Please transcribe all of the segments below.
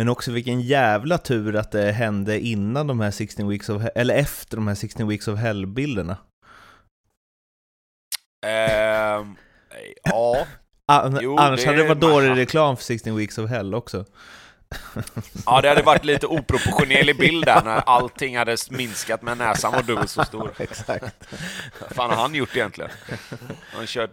Men också vilken jävla tur att det hände innan de här 16 weeks of eller efter de här 16 weeks of hell-bilderna. Ehm, ja, An Jo, annars det- hade det varit dålig reklam för 16 weeks of hell också. ja, det hade varit lite oproportionerlig bild där när allting hade minskat men näsan var dubbelt så stor. Exakt. Vad fan har han gjort egentligen? Han kört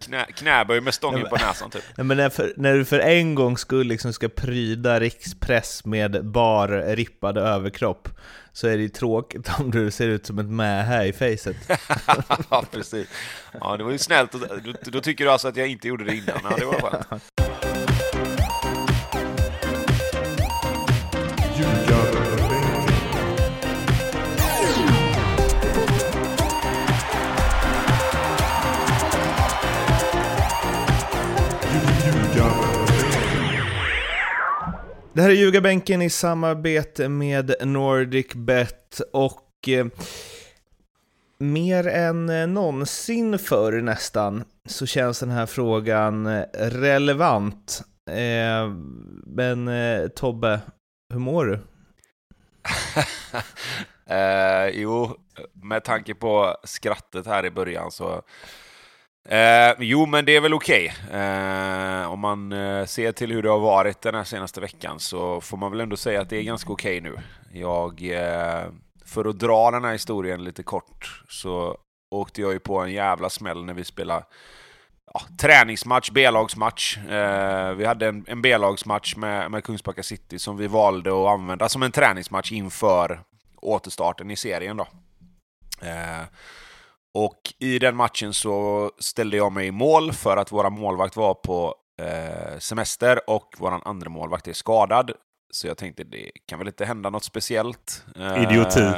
knä, knäböj med stången på näsan typ. Nej, men när, för, när du för en gång skull liksom ska pryda rikspress med bar rippad överkropp så är det ju tråkigt om du ser ut som ett mähä i facet. ja, precis. Ja, det var ju snällt. Då, då tycker du alltså att jag inte gjorde det innan? Ja, det var skönt. Det här är Ljugarbänken i samarbete med NordicBet och eh, mer än någonsin förr nästan så känns den här frågan eh, relevant. Eh, men eh, Tobbe, hur mår du? Eh, jo, med tanke på skrattet här i början så... Eh, jo, men det är väl okej. Eh, om man eh, ser till hur det har varit den här senaste veckan så får man väl ändå säga att det är ganska okej nu. Jag, eh, för att dra den här historien lite kort, så åkte jag ju på en jävla smäll när vi spelade ja, träningsmatch, B-lagsmatch. Eh, vi hade en, en B-lagsmatch med, med Kungsbacka City som vi valde att använda som en träningsmatch inför återstarten i serien. Då. Eh, och i den matchen så ställde jag mig i mål för att våra målvakt var på eh, semester och vår andra målvakt är skadad. Så jag tänkte det kan väl inte hända något speciellt. Eh, Idioti.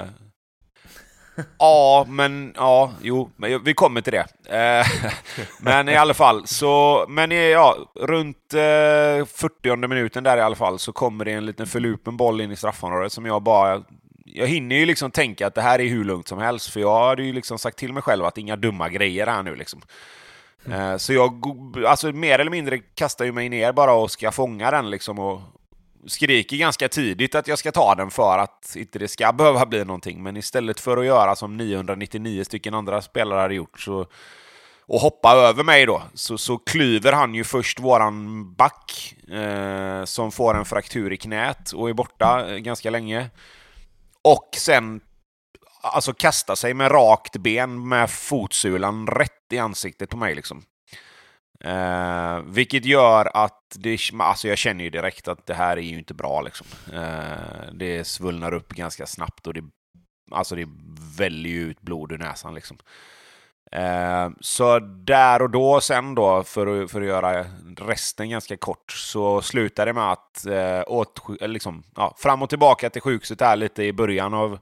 Ja, men ja, jo, men vi kommer till det. Eh, men i alla fall, så, men ja, runt eh, 40 minuten där i alla fall så kommer det en liten förlupen boll in i straffområdet som jag bara... Jag hinner ju liksom tänka att det här är hur lugnt som helst, för jag hade ju liksom sagt till mig själv att inga dumma grejer här nu liksom. Eh, Så jag, alltså mer eller mindre kastar ju mig ner bara och ska fånga den liksom och skriker ganska tidigt att jag ska ta den för att inte det ska behöva bli någonting. Men istället för att göra som 999 stycken andra spelare hade gjort så och hoppa över mig då, så, så klyver han ju först våran back eh, som får en fraktur i knät och är borta eh, ganska länge. Och sen alltså kasta sig med rakt ben med fotsulan rätt i ansiktet på mig liksom. Eh, vilket gör att det, alltså jag känner ju direkt att det här är ju inte bra liksom. Eh, det svullnar upp ganska snabbt och det, alltså det väljer ju ut blod ur näsan liksom. Eh, så där och då sen då, för att, för att göra resten ganska kort, så slutade det med att eh, åt, liksom, ja, fram och tillbaka till sjukhuset här lite i början av,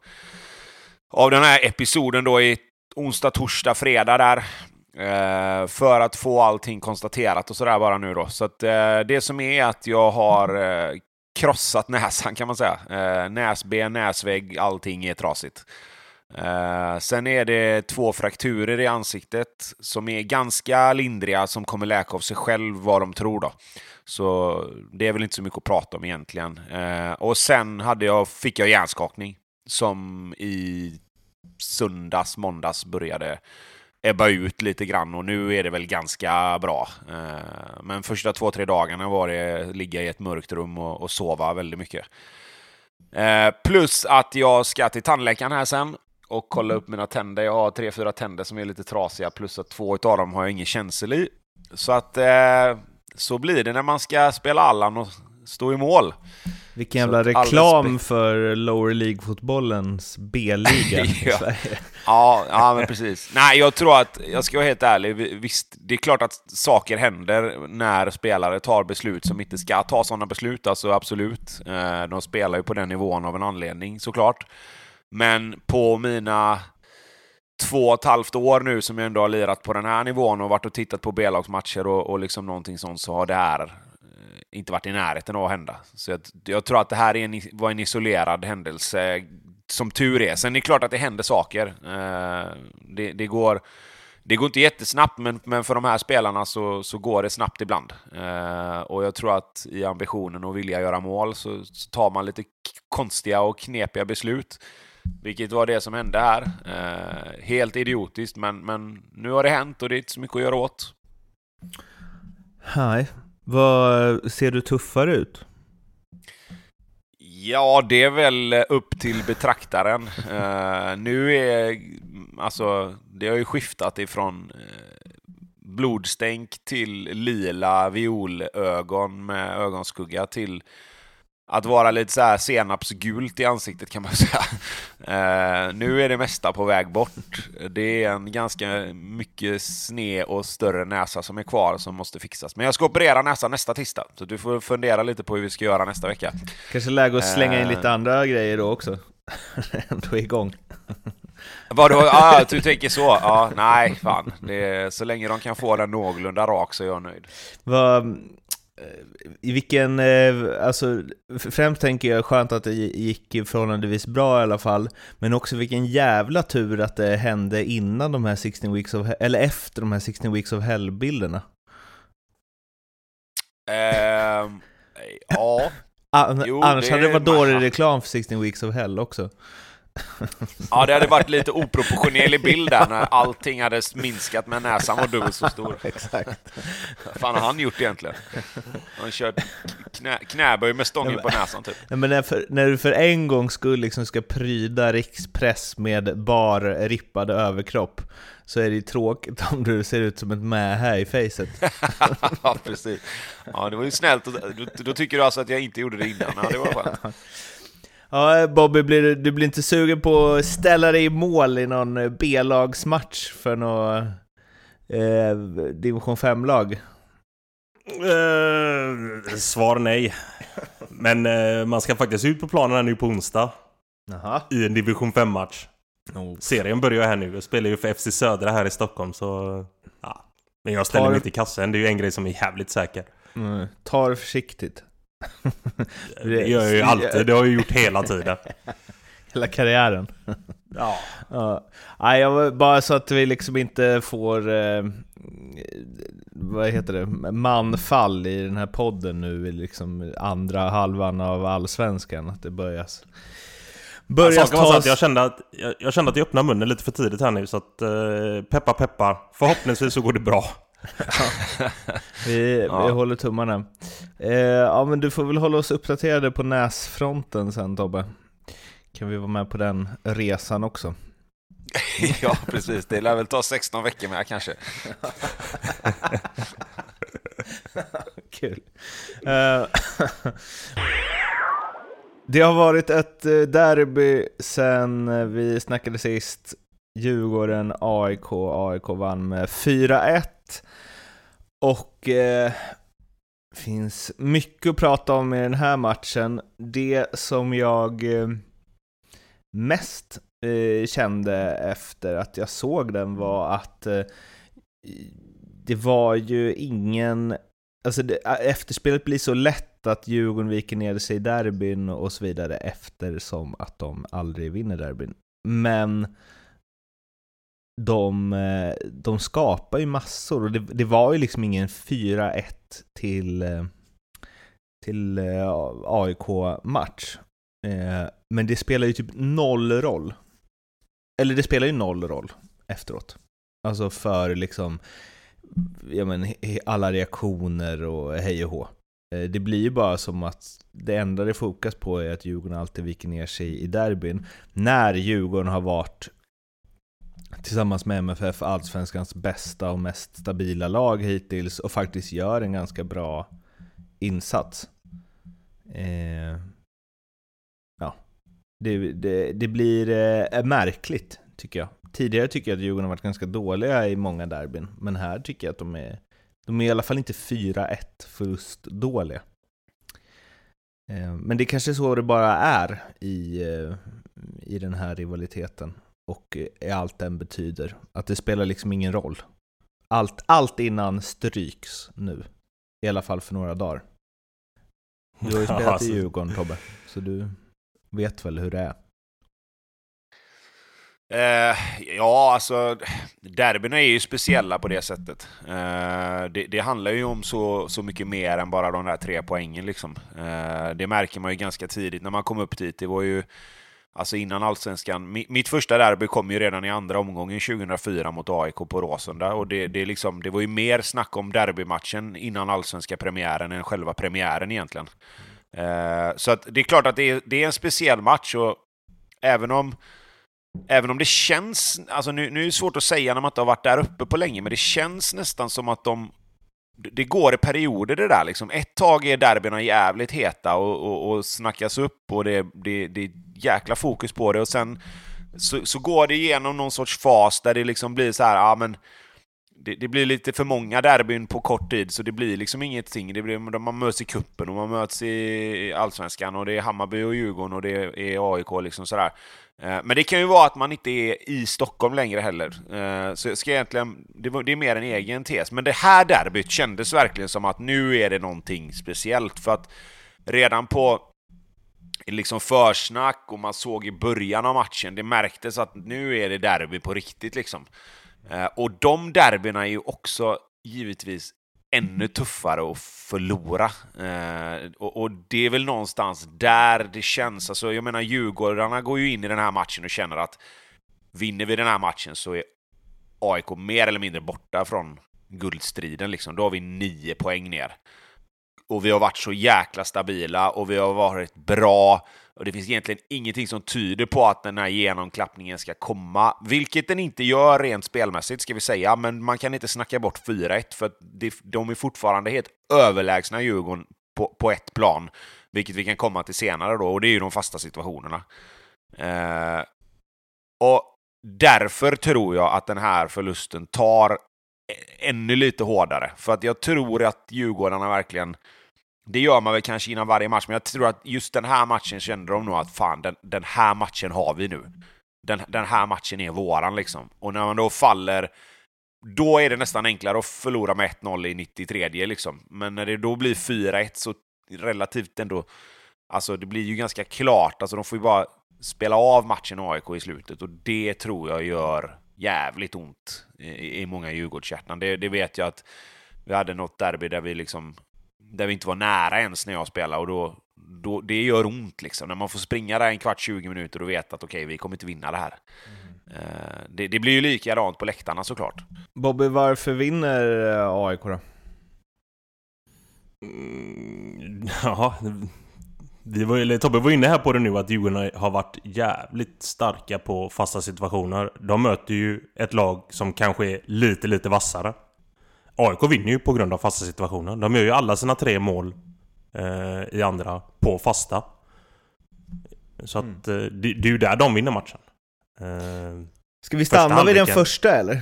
av den här episoden då i onsdag, torsdag, fredag där. Eh, för att få allting konstaterat och sådär bara nu då. Så att eh, det som är att jag har eh, krossat näsan kan man säga. Eh, näsben, näsvägg, allting är trasigt. Eh, sen är det två frakturer i ansiktet som är ganska lindriga som kommer läka av sig själv vad de tror då. Så det är väl inte så mycket att prata om egentligen. Eh, och sen hade jag, fick jag hjärnskakning som i söndags, måndags började ebba ut lite grann och nu är det väl ganska bra. Eh, Men första två, tre dagarna var det ligga i ett mörkt rum och, och sova väldigt mycket. Eh, Plus att jag ska till tandläkaren här sen och kolla upp mina tänder. Jag har tre, fyra tänder som är lite trasiga plus att två av dem har jag ingen känsel i. Så att eh, så blir det när man ska spela Allan och stå i mål. Vilken jävla reklam för Lower League-fotbollens B-liga i Ja. Sverige. Ja, ja, men precis. Nej, jag tror att, jag ska vara helt ärlig, vi- visst, det är klart att saker händer när spelare tar beslut som inte ska ta sådana beslut, alltså absolut. Eh, De spelar ju på den nivån av en anledning, såklart. Men på mina två och ett halvt år nu som jag ändå har lirat på den här nivån och varit och tittat på B-lagsmatcher och, och liksom någonting sånt så har det här eh, inte varit i närheten av att hända. Så jag, jag tror att det här är en, var en isolerad händelse, som tur är. Sen är det klart att det händer saker. Eh, det, det går... det går inte jättesnabbt, men, men för de här spelarna så, så går det snabbt ibland. Eh, och jag tror att i ambitionen och vilja göra mål så, så, tar man lite konstiga och knepiga beslut. Vilket var det som hände här. Eh, helt idiotiskt, men, men nu har det hänt och det är inte så mycket att göra åt. Nej. Vad Ser du tuffare ut? Ja, det är väl upp till betraktaren. Uh, nu är... Alltså, det har ju skiftat ifrån uh, blodstänk till lila violögon med ögonskugga till att vara lite så här senapsgult i ansiktet kan man säga. Uh, nu är det mesta på väg bort. Det är en ganska mycket sned och större näsa som är kvar som måste fixas. Men jag ska operera näsan nästa tisdag, så du får fundera lite på hur vi ska göra nästa vecka. Kanske läge att slänga in lite uh, andra grejer då också. Ändå igång. Vadå? Ah, du tänker så? Ja, nej, fan. Det, så länge de kan få den någorlunda rak så är jag nöjd. Vad, i vilken, eh, alltså främst tänker jag skönt att det gick förhållandevis bra i alla fall, men också vilken jävla tur att det hände innan de här 16 weeks of, eller efter de här 16 weeks of hell-bilderna. Uh, ja. An jo, annars det hade det varit dålig reklam för 16 weeks of hell också. Ja, det hade varit lite oproportionerlig bild där när allting hade minskat men näsan var dubbelt så stor. Exakt. Vad fan har han gjort egentligen? Han kört knä, knäböj med stången på näsan typ. Nej, men när, för, när du för en gång skull liksom ska pryda rikspress med bar rippad överkropp så är det ju tråkigt om du ser ut som ett mähä i facet. ja, precis. Ja, det var ju snällt. Då, då tycker du alltså att jag inte gjorde det innan? Ja, det var skönt. Ja, Bobby, blir du, blir inte sugen på att ställa dig i mål i någon B-lagsmatch för något eh, division 5-lag? Eh, svar nej. Men eh, man ska faktiskt ut på planen här nu på onsdag. Aha. I en division 5-match. Oh. Serien börjar här nu. Jag spelar ju för FC Södra här i Stockholm så... Ja. Men jag ställer mig inte i kassen. Det är ju en grej som är jävligt säker. Mm. Ta det försiktigt. Det gör jag ju alltid, det har jag gjort hela tiden. Hela karriären. ja. ja. Nej, jag, bara så att vi liksom inte får, eh, vad heter det, manfall i den här podden nu i liksom andra halvan av allsvenskan. Att det börjas börjar alltså, tas... att jag, kände att, jag, jag, kände att jag öppnade munnen lite för tidigt här nu så att eh, peppa peppa. Förhoppningsvis så går det bra. Vi, ja. vi håller tummarna. Eh, ja men du får väl hålla oss uppdaterade på näsfronten sen Tobbe. Kan vi vara med på den resan också? ja precis, det lär väl ta 16 veckor med kanske. Kul. Uh, det har varit ett eh, derby sen vi snackade sist. Djurgården, AIK. AIK vann med 4-1. Och eh, finns mycket att prata om i den här matchen. Det som jag eh, mest eh, kände efter att jag såg den var att eh, det var ju ingen... Alltså det, eh, efterspelet blir så lätt att Djurgården viker ner sig i derbyn och så vidare eftersom att de aldrig vinner derbyn. Men de, eh, de skapar ju massor och det, det var ju liksom ingen 4-1 till, eh, till eh, AIK-match. Men det spelar ju typ noll roll. Eller det spelar ju noll roll efteråt. Alltså för liksom ja men, alla reaktioner och hej och hå. Det blir ju bara som att det enda det fokas på är att Djurgården alltid viker ner sig i derbyn. När Djurgården har varit tillsammans med MFF allsvenskans bästa och mest stabila lag hittills och faktiskt gör en ganska bra insats. Eh, ja, det, det, det blir eh, märkligt tycker jag. Tidigare tycker jag att Djurgården har varit ganska dåliga i många derbyn, men här tycker jag att de är, de är i alla fall inte 4-1 förlustdåliga. Eh, men det är kanske så det bara är i, eh, i den här rivaliteten och eh, allt den betyder. Att det spelar liksom ingen roll. Allt, allt innan stryks nu. I alla fall för några dagar. Du har ju spelat alltså. i Djurgården Tobbe, så du vet väl hur det är? Eh, ja, alltså derbyna är ju speciella på det sättet. Eh, det, det, handlar ju om så, så mycket mer än bara de där tre poängen. Liksom. Eh, det märker man ju ganska tidigt när man kom upp dit. Det var ju Alltså innan allsvenskan. Mitt första derby kom ju redan i andra omgången 2004 mot AIK på Råsunda. Och det, det, liksom, det var ju mer snack om derbymatchen innan allsvenska premiären än själva premiären egentligen. Eh, så att det är klart att det är, det är en speciell match och även om Även om det känns, alltså nu, nu är det svårt att säga när man inte har varit där uppe på länge, men det känns nästan som att de det går i perioder det där liksom. Ett tag är derbyna jävligt heta och, och, och snackas upp och det, det, det jäkla fokus på det och sen så, så, går det igenom någon sorts fas där det liksom blir så här, ja men det, det, blir lite för många derbyn på kort tid, så det blir liksom ingenting. Det blir, man möts i kuppen och man möts i Allsvenskan och det är Hammarby och Djurgården och det är AIK liksom sådär. Eh, men det kan ju vara att man inte är i Stockholm längre heller. Eh, så jag ska egentligen, det är mer en egen tes. Men det här derbyt kändes verkligen som att nu är det någonting speciellt. För att redan på liksom försnack och man såg i början av matchen, det märktes att nu är det derby på riktigt liksom. Eh, och de derbyna är ju också givetvis ännu tuffare att förlora. Eh, och, och, det är väl någonstans där det känns. Alltså, jag menar, Djurgårdarna går ju in i den här matchen och känner att vinner vi den här matchen så är AIK mer eller mindre borta från guldstriden. Liksom. Då har vi nio poäng ner. Och vi har varit så jäkla stabila och vi har varit bra. Och det finns egentligen ingenting som tyder på att den här genomklappningen ska komma, vilket den inte gör rent spelmässigt ska vi säga, men man kan inte snacka bort 4-1 för det, de är fortfarande helt överlägsna Djurgården på, på ett plan, vilket vi kan komma till senare då, och det är ju de fasta situationerna. Eh, och därför tror jag att den här förlusten tar ännu lite hårdare, för att jag tror att Djurgårdarna verkligen det gör man väl kanske innan varje match, men jag tror att just den här matchen kände de nog att fan, den, den här matchen har vi nu. Den, den här matchen är våran liksom. Och när man då faller, då är det nästan enklare att förlora med 1-0 i 93 liksom. Men när det då blir 4-1 så relativt ändå, alltså det blir ju ganska klart, alltså de får ju bara spela av matchen AIK i slutet och det tror jag gör jävligt ont i, i många Djurgårdshjärtan. Det, det vet jag att vi hade något derby där vi liksom där vi inte var nära ens när jag spelade och då, då, det gör ont liksom. När man får springa där en kvart, 20 minuter och veta att okej, okay, vi kommer inte vinna det här. Mm. Uh, det, det, blir ju likadant på läktarna såklart. Bobby, varför vinner eh, AIK då? Mm, ja, vi var, eller, Tobbe var inne här på det nu att Djurgården har varit jävligt starka på fasta situationer. De möter ju ett lag som kanske är lite, lite vassare. AIK vinner ju på grund av fasta situationer. De gör ju alla sina tre mål eh, i andra på fasta. Så att mm. eh, det, det, är ju där de vinner matchen. Eh, Ska vi stanna vid den första eller?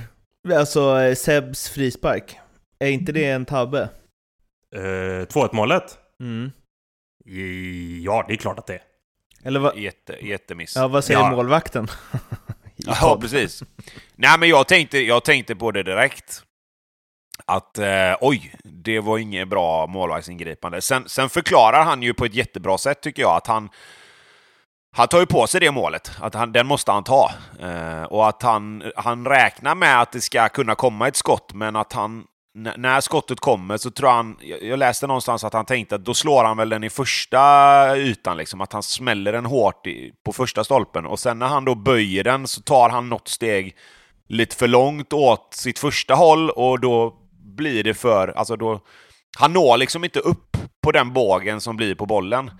Alltså eh, Sebs frispark. Är inte det en tabbe? Eh, 2-1 målet? Mm. Ja, det är klart att det är. Eller vad? Jätte, jättemiss. Ja, vad säger ja. målvakten? ja, precis. Nej, men jag tänkte, jag tänkte på det direkt att eh, oj, det var inget bra målvaktsingripande. Sen, sen förklarar han ju på ett jättebra sätt tycker jag att han han tar ju på sig det målet, att han, den måste han ta. Eh, och att han, han räknar med att det ska kunna komma ett skott, men att han när skottet kommer så tror han, jag läste någonstans att han tänkte att då slår han väl den i första ytan, liksom, att han smäller den hårt i, på första stolpen. Och sen när han då böjer den så tar han något steg lite för långt åt sitt första håll och då blir det för... Alltså då, han når liksom inte upp på den bågen som blir på bollen.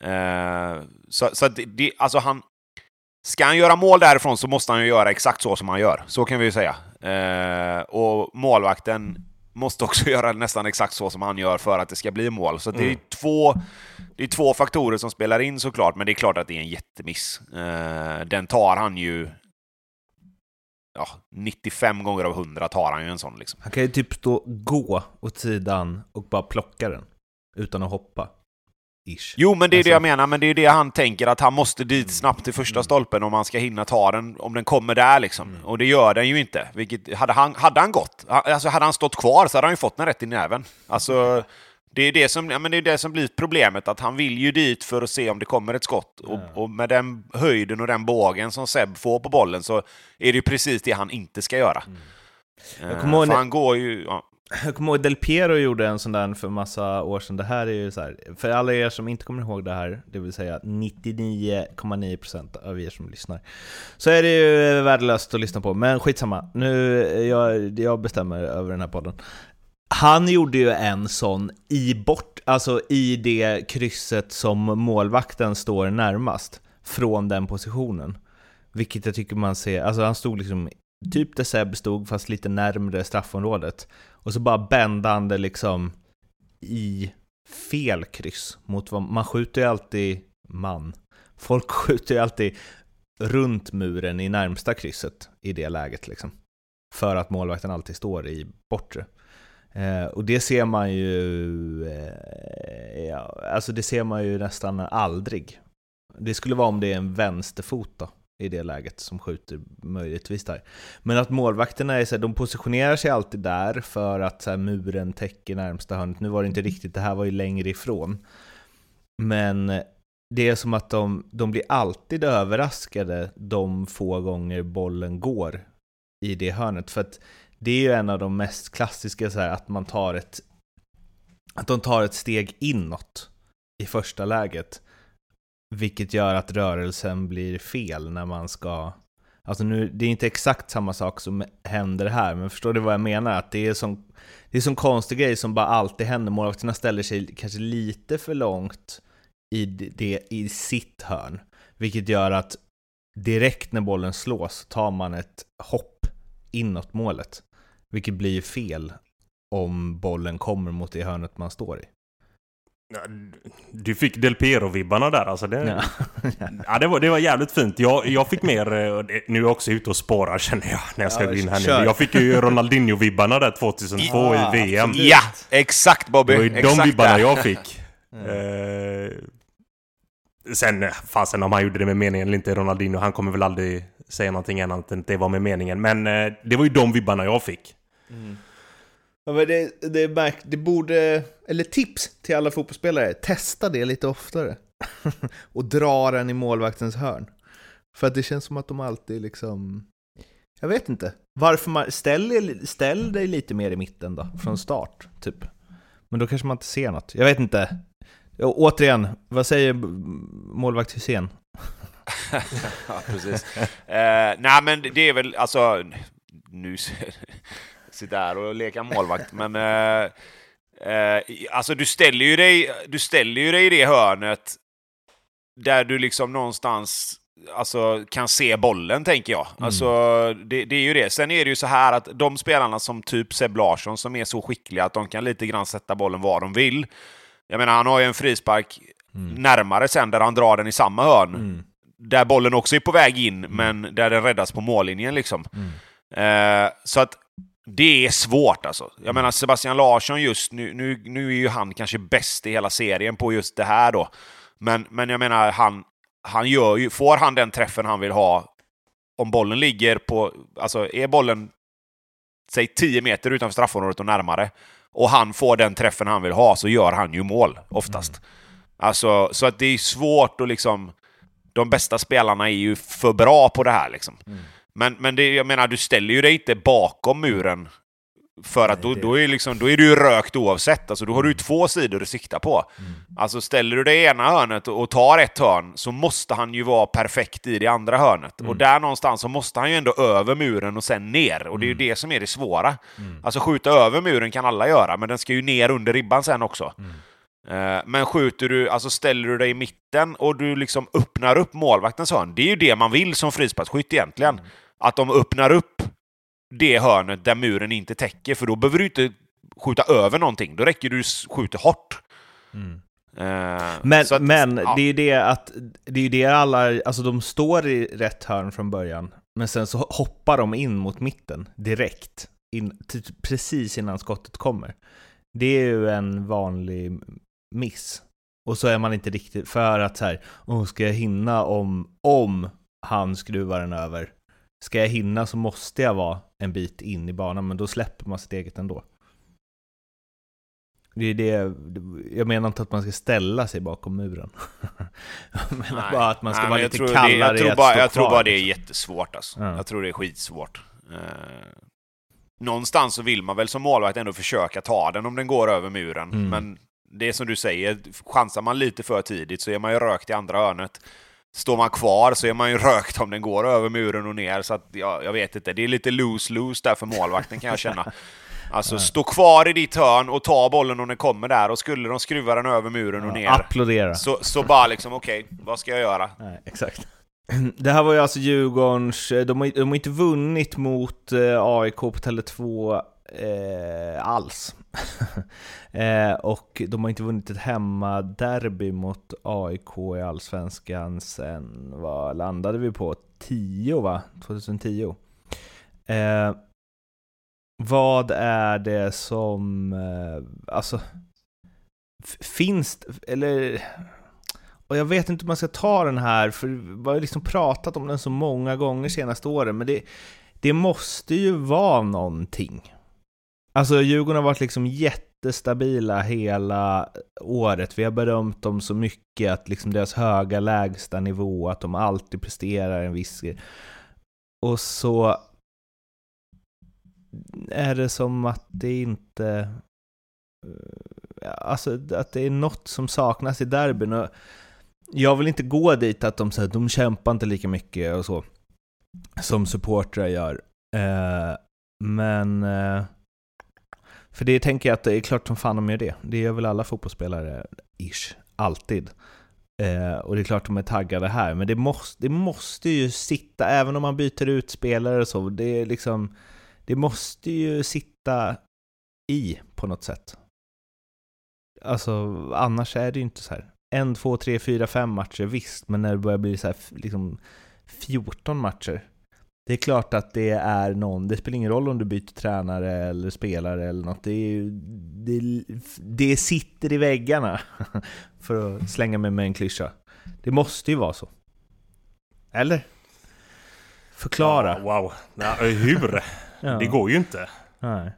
Eh, så så det, det, alltså han... Ska han göra mål därifrån så måste han ju göra exakt så som han gör. Så kan vi ju säga. Eh, och målvakten måste också göra nästan exakt så som han gör för att det ska bli mål. Så mm. det, är mm. två, det är två faktorer som spelar in såklart, men det är klart att det är en jättemiss. Eh, den tar han ju ja, 95 gånger av 100 tar han ju en sån liksom. Han kan ju typ stå, gå åt sidan och bara plocka den utan att hoppa. Ish. Jo, men det är alltså... det jag menar, men det är det han tänker att han måste dit snabbt till första mm. stolpen om han ska hinna ta den, om den kommer där liksom. Mm. Och det gör den ju inte. Vilket, hade, han, hade han gått, alltså hade han stått kvar så hade han ju fått den rätt i näven. Alltså, Det är det som, ja, men det är det som blir problemet, att han vill ju dit för att se om det kommer ett skott. Och, och med den höjden och den bågen som Seb får på bollen så är det ju precis det han inte ska göra. Jag Eh, kommer ihåg han går ju... Ja. Jag kommer ihåg Del Piero gjorde en sån där för massa år sedan. Det här är ju så här, för alla er som inte kommer ihåg det här, det vill säga 99,9% av er som lyssnar, så är det ju värdelöst att lyssna på. Men skitsamma, nu jag, jag bestämmer över den här podden. Han gjorde ju en sån i bort, alltså i det krysset som målvakten står närmast från den positionen. Vilket jag tycker man ser, alltså han stod liksom typ där Seb stod fast lite närmre straffområdet. Och så bara bände han det liksom i fel kryss mot vad man skjuter ju alltid man. Folk skjuter ju alltid runt muren i närmsta krysset i det läget liksom. För att målvakten alltid står i bortre. Eh, och det ser man ju, eh, ja, alltså det ser man ju nästan aldrig. Det skulle vara om det är en vänsterfot då, i det läget som skjuter möjligtvis där. Men att målvakterna är så här, de positionerar sig alltid där för att så här, muren täcker närmsta hörnet. Nu var det inte riktigt, det här var ju längre ifrån. Men det är som att de, de blir alltid överraskade de få gånger bollen går i det hörnet. För att det är ju en av de mest klassiska, så här, att man tar ett att de tar ett steg inåt i första läget. Vilket gör att rörelsen blir fel när man ska... Alltså nu, det är inte exakt samma sak som händer här, men förstår du vad jag menar? Att det är som det är som konstig grej som bara alltid händer. Målvakterna ställer sig kanske lite för långt i, det, i sitt hörn. Vilket gör att direkt när bollen slås tar man ett hopp inåt målet. Vilket blir fel om bollen kommer mot det hörnet man står i. Ja, Du fick Del Piero-vibbarna där alltså. Det, Ja. ja, det, var, det var jävligt fint. Jag, jag fick mer... eh, Nu är jag också ute och spårar känner jag när jag ska Ja, gå in här kör. nu. Jag fick ju Ronaldinho-vibbarna där 2002 Ja, i VM. absolut. ja, exakt Bobby! Det var ju de exakt vibbarna där. jag fick. Eh, sen, fasen om han gjorde det med meningen eller inte, Ronaldinho, han kommer väl aldrig säga någonting annat än att det var med meningen. Men eh, det var ju de vibbarna jag fick. Ja, men det, det, är märk- det borde, eller tips till alla fotbollsspelare, testa det lite oftare. och dra den i målvaktens hörn. För att det känns som att de alltid liksom, jag vet inte. Varför man, ställ, ställ dig lite mer i mitten då, från start, typ. Men då kanske man inte ser något. Jag vet inte. Ja, återigen, vad säger målvakt Hysén? ja, precis. Eh, nej, men det är väl alltså... Nu sitter här och leka målvakt, men... Eh, eh, alltså, du ställer, ju dig, du ställer ju dig i det hörnet där du liksom någonstans alltså, kan se bollen, tänker jag. Alltså, det, det är ju det. Sen är det ju så här att de spelarna som typ Seb Larsson, som är så skickliga att de kan lite grann sätta bollen var de vill. Jag menar, han har ju en frispark närmare sen, där han drar den i samma hörn där bollen också är på väg in, men där den räddas på mållinjen. Liksom. Eh, så att det är svårt alltså. Jag menar Sebastian Larsson just nu, nu, nu är ju han kanske bäst i hela serien på just det här då. Men, men jag menar, han, han gör ju, får han den träffen han vill ha, om bollen ligger på, alltså är bollen, säg 10 meter utanför straffområdet och närmare, och han får den träffen han vill ha, så gör han ju mål oftast. Alltså, så att det är svårt att liksom... De bästa spelarna är ju för bra på det här liksom. Men, men det, jag menar, du ställer ju dig inte bakom muren. För att då, det- då, är liksom, då är du ju rökt oavsett. Alltså, då har du ju två sidor att sikta på. Alltså ställer du i ena hörnet och tar ett hörn så måste han ju vara perfekt i det andra hörnet. Och där någonstans så måste han ju ändå över muren och sen ner. Och det är ju det som är det svåra. Alltså skjuta över muren kan alla göra, men den ska ju ner under ribban sen också. Eh, Men skjuter du, alltså ställer du dig i mitten och du liksom öppnar upp målvaktens hörn, det är ju det man vill som frisparksskytt egentligen. Att de öppnar upp det hörnet där muren inte täcker, för då behöver du inte skjuta över någonting. Då räcker du s- skjuter hårt. Eh, Men, så att- men ja. det är ju det att det är ju det alla, alltså de står i rätt hörn från början, men sen så hoppar de in mot mitten direkt, in, precis innan skottet kommer. Det är ju en vanlig miss. Och så är man inte riktigt, för att så här, oh, ska jag hinna om, om han skruvar den över? Ska jag hinna så måste jag vara en bit in i banan, men då släpper man sitt eget ändå. Det är det, jag menar inte att man ska ställa sig bakom muren. jag menar Nej. bara att man ska Nej, vara lite kallare det, jag tror bara, Jag tror bara det är liksom. jättesvårt alltså. Ja. Jag tror det är skitsvårt. Eh, någonstans så vill man väl som målvakt ändå försöka ta den om den går över muren. Mm. Men det är som du säger, chansar man lite för tidigt så är man ju rökt i andra hörnet. Står man kvar så är man ju rökt om den går över muren och ner. Så att, ja, jag vet inte, det är lite loose-loose där för målvakten kan jag känna. Alltså stå kvar i ditt hörn och ta bollen om den kommer där och skulle de skruva den över muren och ner applådera. så, så bara liksom okej, vad ska jag göra? Nej, exakt. Det här var ju alltså Djurgårdens, de har, de har inte vunnit mot eh, AIK på Tele2 eh, alls. eh, och de har inte vunnit ett hemmaderby mot AIK i Allsvenskan sen, vad landade vi på? 10 va? 2010. Eh, vad är det som, eh, alltså, finns det, eller och jag vet inte hur man ska ta den här, för vi har liksom pratat om den så många gånger senaste åren, men det, det måste ju vara någonting. Alltså Djurgården har varit liksom jättestabila hela året. Vi har berömt dem så mycket, att liksom deras höga lägsta nivå, att de alltid presterar en viss... Och så är det som att det inte... Eh, alltså att det är något som saknas i derbyn. Och jag vill inte gå dit att de säger de kämpar inte lika mycket och så. Som supportrar gör. Eh, men... Eh, för det tänker jag att det är klart som fan de gör det. Det gör väl alla fotbollsspelare, ish, alltid. Eh, och det är klart de är taggade här, men det måste, det måste ju sitta, även om man byter ut spelare och så, det är liksom... Det måste ju sitta i på något sätt. Alltså, annars är det ju inte så här. En, två, tre, fyra, fem matcher, visst, men när det börjar bli så här, liksom 14 matcher. Det är klart att det är någon, det spelar ingen roll om du byter tränare eller spelare eller något. Det, är det, det sitter i väggarna, för att slänga mig med en klyscha. Det måste ju vara så. Eller? Förklara. Ja, wow. Ja, hur? Ja. Det går ju inte. Nej.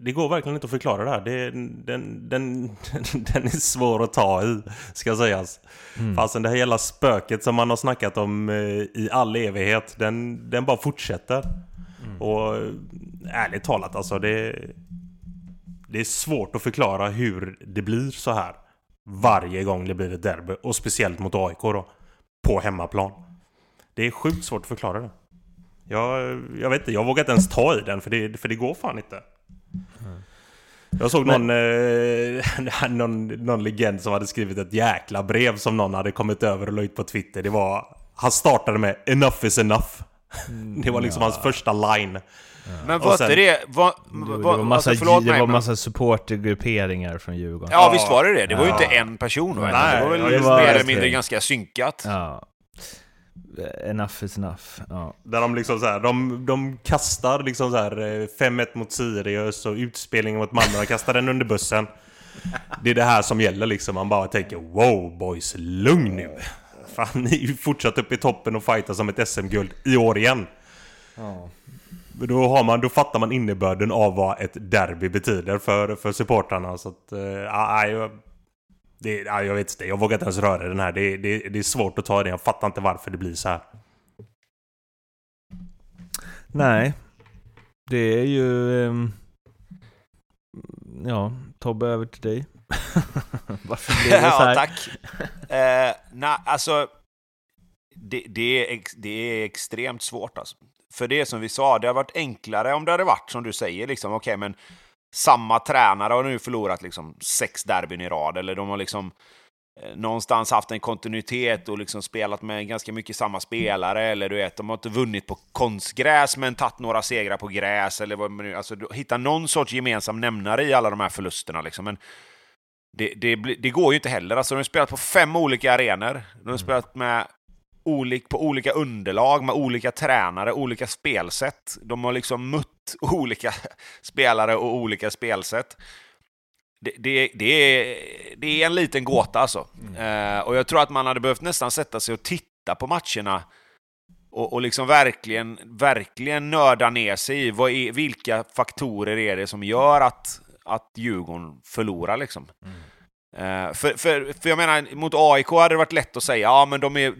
Det går verkligen inte att förklara det här. Det, den, den, den är svår att ta i, ska sägas. Mm. Fastän det här jävla spöket som man har snackat om eh, i all evighet, den, den bara fortsätter. Mm. Och eh, ärligt talat alltså, det, det är svårt att förklara hur det blir så här. Varje gång det blir ett derby, och speciellt mot AIK då. På hemmaplan. Det är sjukt svårt att förklara det. Jag, jag vet inte, jag vågar inte ens ta i den för det, för det går fan inte. Jag såg någon, eh, någon, någon legend som hade skrivit ett jäkla brev som någon hade kommit över och la ut på Twitter. Det var... Han startade med 'Enough is enough' Det var liksom hans första line. Men Och var sen- inte det... Var, Det, var, det var massa, alltså, förlåt det mig, var men- massa supportergrupperingar från Djurgården. Ja, visst var det det. Det var ju Ja. inte en person. Nej, det var väl ja, mer eller mindre ganska synkat. Ja. Enough is enough. Ja. Där de liksom så här, de, de kastar liksom så här eh, 5-1 mot Sirius och utspelningen mot Malmö. De kastar den under bussen. Det är det här som gäller liksom. Man bara tänker wow boys, lugn nu. Fan, ni är ju fortsatt upp i toppen och fightar som ett SM-guld i år igen. Men Då, har man, då fattar man innebörden av vad ett derby betyder för, för supportrarna. Så att, eh, ja, jag, det, ja, jag vet inte, jag vågar inte ens röra den här. Det, det, det är svårt att ta den. Jag fattar inte varför det blir så här. Nej, det är ju... ehm, Ja, Tobbe över till dig. Varför blev det så ja, här? tack. Eh, nej, alltså... Det, det, är det är extremt svårt alltså. För det som vi sa, det hade varit enklare om det hade varit som du säger, liksom, okej men samma tränare har nu förlorat liksom sex derbyn i rad, eller de har liksom eh, någonstans haft en kontinuitet och liksom spelat med ganska mycket samma spelare, eller du vet, de har inte vunnit på konstgräs men tagit några segrar på gräs, eller vad man alltså hitta någon sorts gemensam nämnare i alla de här förlusterna liksom. Men det, det, det går ju inte heller. Alltså, de har spelat på fem olika arenor. De har spelat med olik, på olika underlag, med olika tränare, olika spelsätt. De har liksom mött olika spelare och olika spelsätt. Det, det, det, är, det är en liten gåta alltså. Eh, och jag tror att man hade behövt nästan sätta sig och titta på matcherna och, och liksom verkligen, verkligen nörda ner sig i vad är, vilka faktorer är det som gör att, att Djurgården förlorar liksom. Eh, för, för, för jag menar, mot AIK hade det varit lätt att säga ja men de är,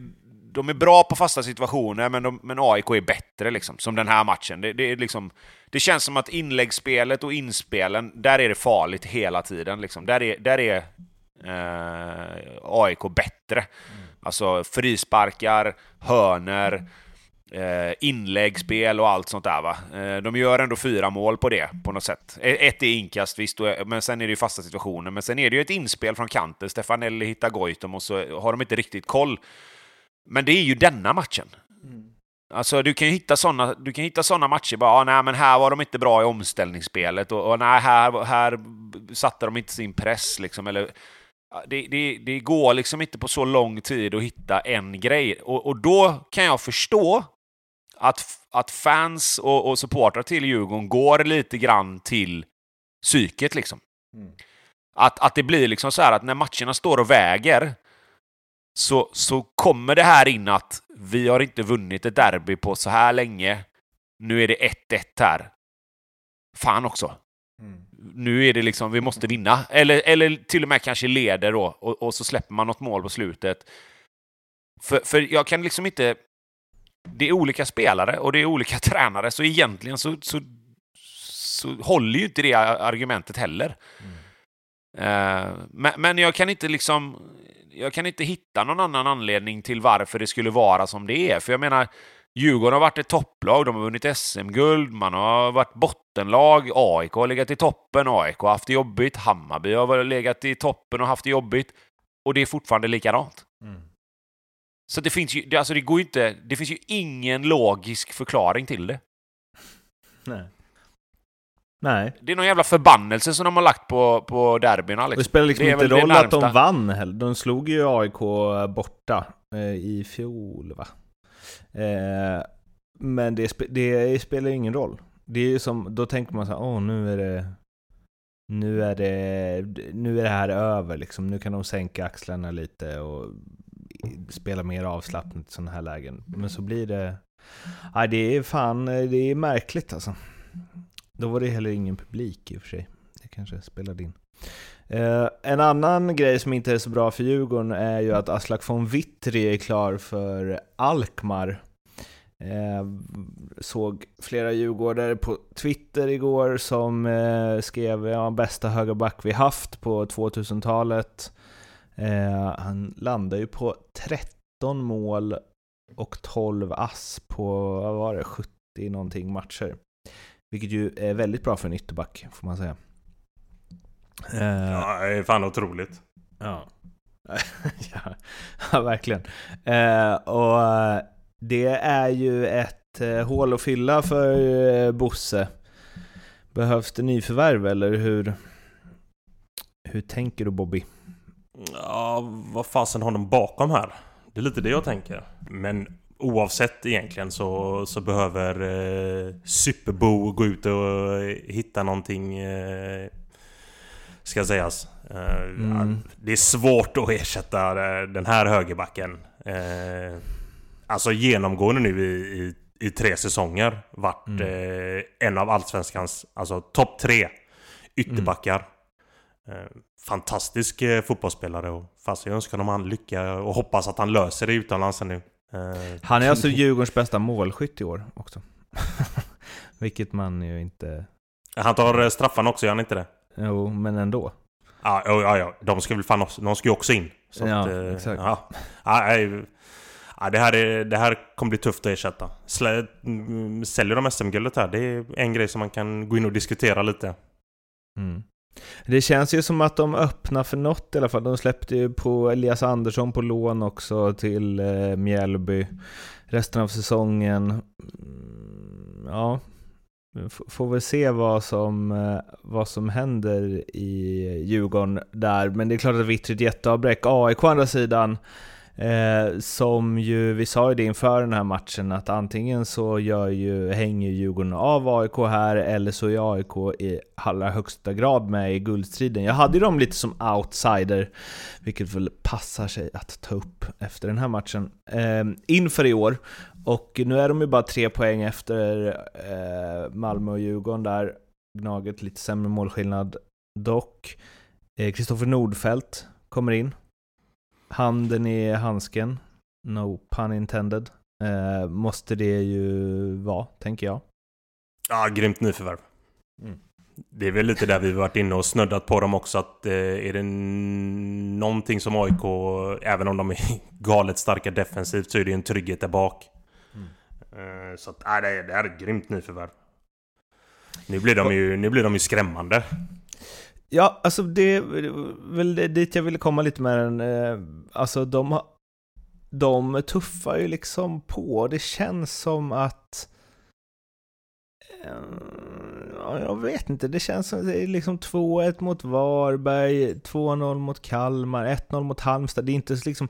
de är bra på fasta situationer, men, de, men AIK är bättre liksom, som den här matchen. Det, det, är liksom, det känns som att inläggsspelet och inspelen, där är det farligt hela tiden. Liksom. Där är, där är eh, AIK bättre. Mm. Alltså frisparkar, hörner, eh, inläggsspel och allt sånt där. Va? Eh, de gör ändå fyra mål på det på något sätt. E, ett är inkast visst, men sen är det ju fasta situationer. Men sen är det ju ett inspel från kanten. Stefanelli hittar Goitom och så har de inte riktigt koll. Men det är ju denna matchen. Mm. Alltså du kan ju hitta sådana, du kan hitta såna matcher bara, ah, nej men här var de inte bra i omställningsspelet och, och nej, här, här satte de inte sin press liksom, eller det, det, det, går liksom inte på så lång tid att hitta en grej. Och, och då kan jag förstå att, att fans och, och supportrar till Djurgården går lite grann till psyket liksom. Mm. Att, att det blir liksom så här att när matcherna står och väger så, så kommer det här in att vi har inte vunnit ett derby på så här länge. Nu är det 1-1 här. Fan också. Mm. Nu är det liksom, vi måste vinna. Eller, eller till och med kanske leder då, och, och så släpper man något mål på slutet. För, för jag kan liksom inte... Det är olika spelare och det är olika tränare, så egentligen så, så, så håller ju inte det argumentet heller. Mm. Uh, men, men jag kan inte liksom jag kan inte hitta någon annan anledning till varför det skulle vara som det är. För jag menar, Djurgården har varit ett topplag, de har vunnit SM-guld, man har varit bottenlag, AIK har legat i toppen, AIK har haft det jobbigt, Hammarby har legat i toppen och haft det jobbigt. Och det är fortfarande likadant. Mm. Så det finns ju, alltså det går inte, det finns ju ingen logisk förklaring till det. Nej. Nej. Det är någon jävla förbannelse som de har lagt på, på derbyna. Liksom. Det spelar liksom det inte roll att de vann heller. De slog ju AIK borta eh, i fjol va? Eh, men det, det, spelar ingen roll. Det är som, då tänker man så här, åh nu är det nu är det, nu är det här över liksom. Nu kan de sänka axlarna lite och spela mer avslappnat i sådana här lägen. Men så blir det... Nej, det är fan, det är märkligt alltså. Då var det heller ingen publik i och för sig. Det kanske spelade in. Eh, en annan grej som inte är så bra för Djurgården är ju att Aslak von Witry är klar för Alkmaar. Eh, såg flera djurgårdare på Twitter igår som eh, skrev ja, bästa högerback vi haft på 2000-talet. Eh, han landar ju på 13 mål och 12 ass på, vad var det, 70 någonting matcher. Vilket ju är väldigt bra för en ytterback, får man säga. Uh, ja, det är fan otroligt. Ja. ja, ja, verkligen. Uh, och uh, det är ju ett hål att fylla för Bosse. Behövs det nyförvärv eller hur? Hur tänker du Bobby? Ja, vad fasen har de bakom här? Det är lite det jag tänker. Men oavsett egentligen så, så behöver eh, Superbo gå ut och hitta någonting eh, Ska sägas. Eh, mm. Det är svårt att ersätta eh, den här högerbacken. Eh, alltså genomgående nu i, i, i tre säsonger varit mm. eh, en av Allsvenskans alltså topp tre ytterbackar. Mm. Eh, fantastisk eh, fotbollsspelare och fast jag önskar honom lycka och hoppas att han löser det utomlands nu. Uh, han är alltså Djurgårdens bästa målskytt i år också. Vilket man ju inte... Han tar eh, straffarna också, gör han inte det? Jo, men ändå. Ja, ja, ja. De ska väl fan också, de ska ju också in. Så ja, att, uh, exakt. Ja. Ja, ja, det, här är, det här kommer bli tufft att ersätta. Slä, mm, säljer de SM-guldet här? Det är en grej som man kan gå in och diskutera lite. Mm. Det känns ju som att de öppnar för något i alla fall. De släppte ju på Elias Andersson på lån också till eh, Mjällby resten av säsongen. Mm, ja, ja, får väl se vad som, eh, vad som händer i Djurgården där. Men det är klart att Vittry ett jätteavbräck. AIK å andra sidan Eh, som ju, vi sa ju det inför den här matchen, att antingen så gör ju, hänger Djurgården av AIK här, eller så är AIK i allra högsta grad med i guldstriden. Jag hade ju dem lite som outsider, vilket väl passar sig att ta upp efter den här matchen, eh, inför i år. Och nu är de ju bara tre poäng efter eh, Malmö och Djurgården där. Gnaget lite sämre målskillnad. Dock, eh, Kristoffer eh, Nordfeldt kommer in. Handen i handsken, no pun intended, eh, måste det ju vara, tänker jag. Ja, grymt nyförvärv. Mm. Det är väl lite där vi varit inne och snuddat på dem också att eh, är det någonting som AIK, även om de är galet starka defensivt, så är det en trygghet där bak. Mm. Eh, så att, äh, det, är, det är ett grymt nyförvärv. Nu blir de ju, nu blir de ju skrämmande. Ja, alltså det är väl dit jag ville komma lite med den. Eh, alltså de, de tuffar ju liksom på. Det känns som att eh, Ja, jag vet inte, det känns som att det är liksom 2-1 mot Varberg, 2-0 mot Kalmar, 1-0 mot Halmstad. Det är inte liksom,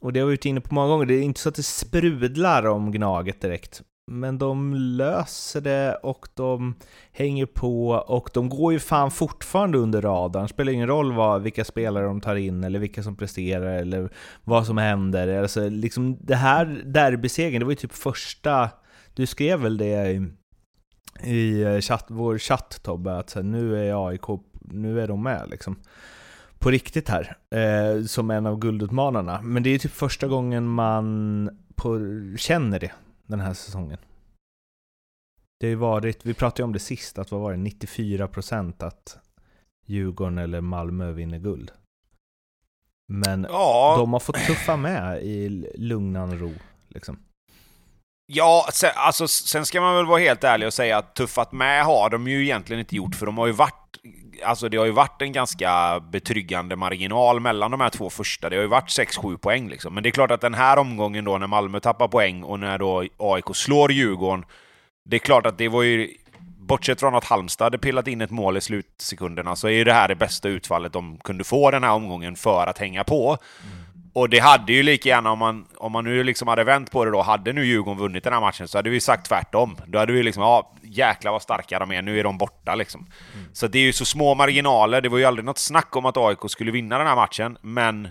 och det har vi varit inne på många gånger, det är inte så att det sprudlar om Gnaget direkt. Men de löser det och de hänger på och de går ju fan fortfarande under radarn. Det spelar ingen roll vad, vilka spelare de tar in eller vilka som presterar eller vad som händer. Alltså, liksom det här derbysegern, det var ju typ första... Du skrev väl det i i eh, chatt, vår chatt Tobbe, att nu är AIK, nu är de med liksom. På riktigt här, eh, som en av guldutmanarna. Men det är typ första gången man på, känner det den här säsongen. Det har ju varit, vi pratade ju om det sist, att vad var det, 94% att Djurgården eller Malmö vinner guld. Men ja. de har fått tuffa med i lugnan ro. Liksom. Ja, sen, alltså, sen ska man väl vara helt ärlig och säga att tuffat med har de ju egentligen inte gjort, för de har ju varit Alltså det har ju varit en ganska betryggande marginal mellan de här två första. Det har ju varit 6-7 poäng liksom. Men det är klart att den här omgången då när Malmö tappar poäng och när då AIK slår Djurgården. Det är klart att det var ju... Bortsett från att Halmstad hade pillat in ett mål i slutsekunderna så är ju det här det bästa utfallet de kunde få den här omgången för att hänga på. Mm. Och det hade ju lika gärna, om man, om man nu liksom hade vänt på det då, hade nu Djurgården vunnit den här matchen så hade vi sagt tvärtom. Då hade vi liksom, ja, jäklar vad starka de är, nu är de borta liksom. Mm. Så det är ju så små marginaler, det var ju aldrig något snack om att AIK skulle vinna den här matchen, men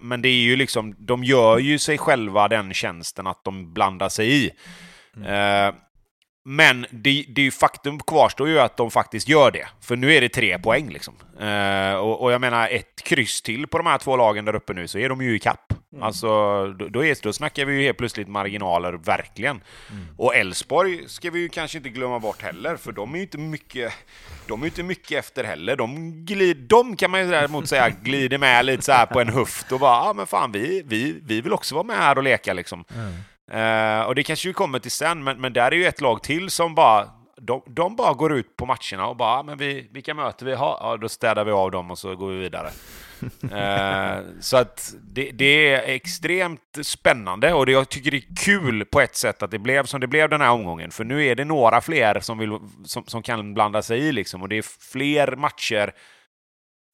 men det är ju liksom, de gör ju sig själva den tjänsten att de blandar sig i. Mm. Eh, men det, det faktum kvarstår ju att de faktiskt gör det. För nu är det tre poäng liksom. Uh, och, och, jag menar, ett kryss till på de här två lagen där uppe nu så är de ju i kapp. Mm. Alltså, då, då, är, då snackar vi ju helt plötsligt marginaler, verkligen. Mm. Och Elfsborg ska vi ju kanske inte glömma bort heller, för de är ju inte mycket, de är inte mycket efter heller. De, glid, de kan man ju däremot säga glider med lite så här på en höft och bara, ja ah, men fan vi, vi, vi vill också vara med här och leka liksom. Mm. Uh, och det kanske vi kommer till sen, men, men där är ju ett lag till som bara de, de bara går ut på matcherna och bara, men vi, vilka möter vi har? Ja, då städar vi av dem och så går vi vidare. uh, så att det, det, är extremt spännande och det, jag tycker det är kul på ett sätt att det blev som det blev den här omgången. För nu är det några fler som, vill, som, som kan blanda sig i liksom och det är fler matcher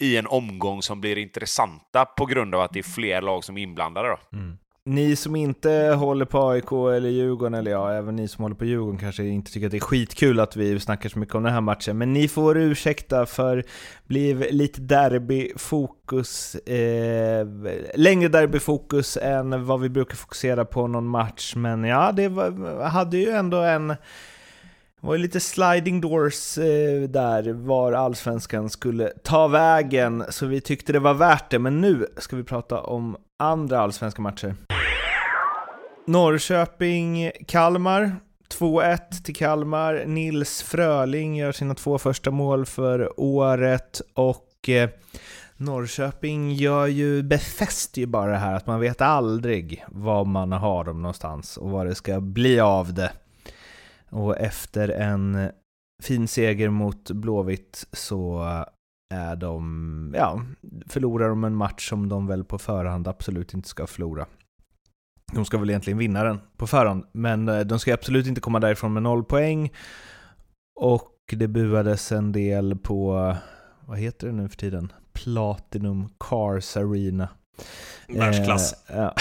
i en omgång som blir intressanta på grund av att det är fler lag som är inblandade. Då. Mm ni som inte håller på AIK eller Djurgården, eller ja, även ni som håller på Djurgården kanske inte tycker att det är skitkul att vi snackar så mycket om den här matchen, men ni får ursäkta för blev lite derbyfokus, eh, längre derbyfokus än vad vi brukar fokusera på någon match, men ja, det var, hade ju ändå en det var lite sliding doors eh, där, var allsvenskan skulle ta vägen, så vi tyckte det var värt det. Men nu ska vi prata om andra allsvenska matcher. Norrköping-Kalmar. 2-1 till Kalmar. Nils Fröling gör sina två första mål för året och eh, Norrköping gör ju, befäster ju bara det här att man vet aldrig var man har dem någonstans och vad det ska bli av det. Och efter en fin seger mot Blåvitt så är de, ja, förlorar de en match som de väl på förhand absolut inte ska förlora. De ska väl egentligen vinna den på förhand, men eh, de ska absolut inte komma därifrån med noll poäng. Och det buades en del på, vad heter det nu för tiden? Platinum Cars Arena. Världsklass. Eh, ja.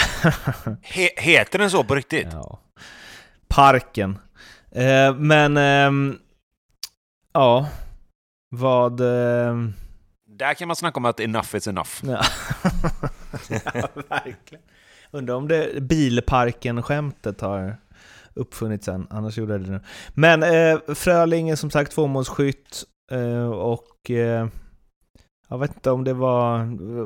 He heter den så på riktigt? Ja. Parken. Eh, men, eh, ja, vad... Eh... Där kan man snacka om att enough is enough. Ja, ja verkligen. Undrar om det bilparken-skämtet har uppfunnits sen, annars gjorde jag det nu. Men eh, Fröling är som sagt tvåmålsskytt eh, och eh, Jag vet inte om det var,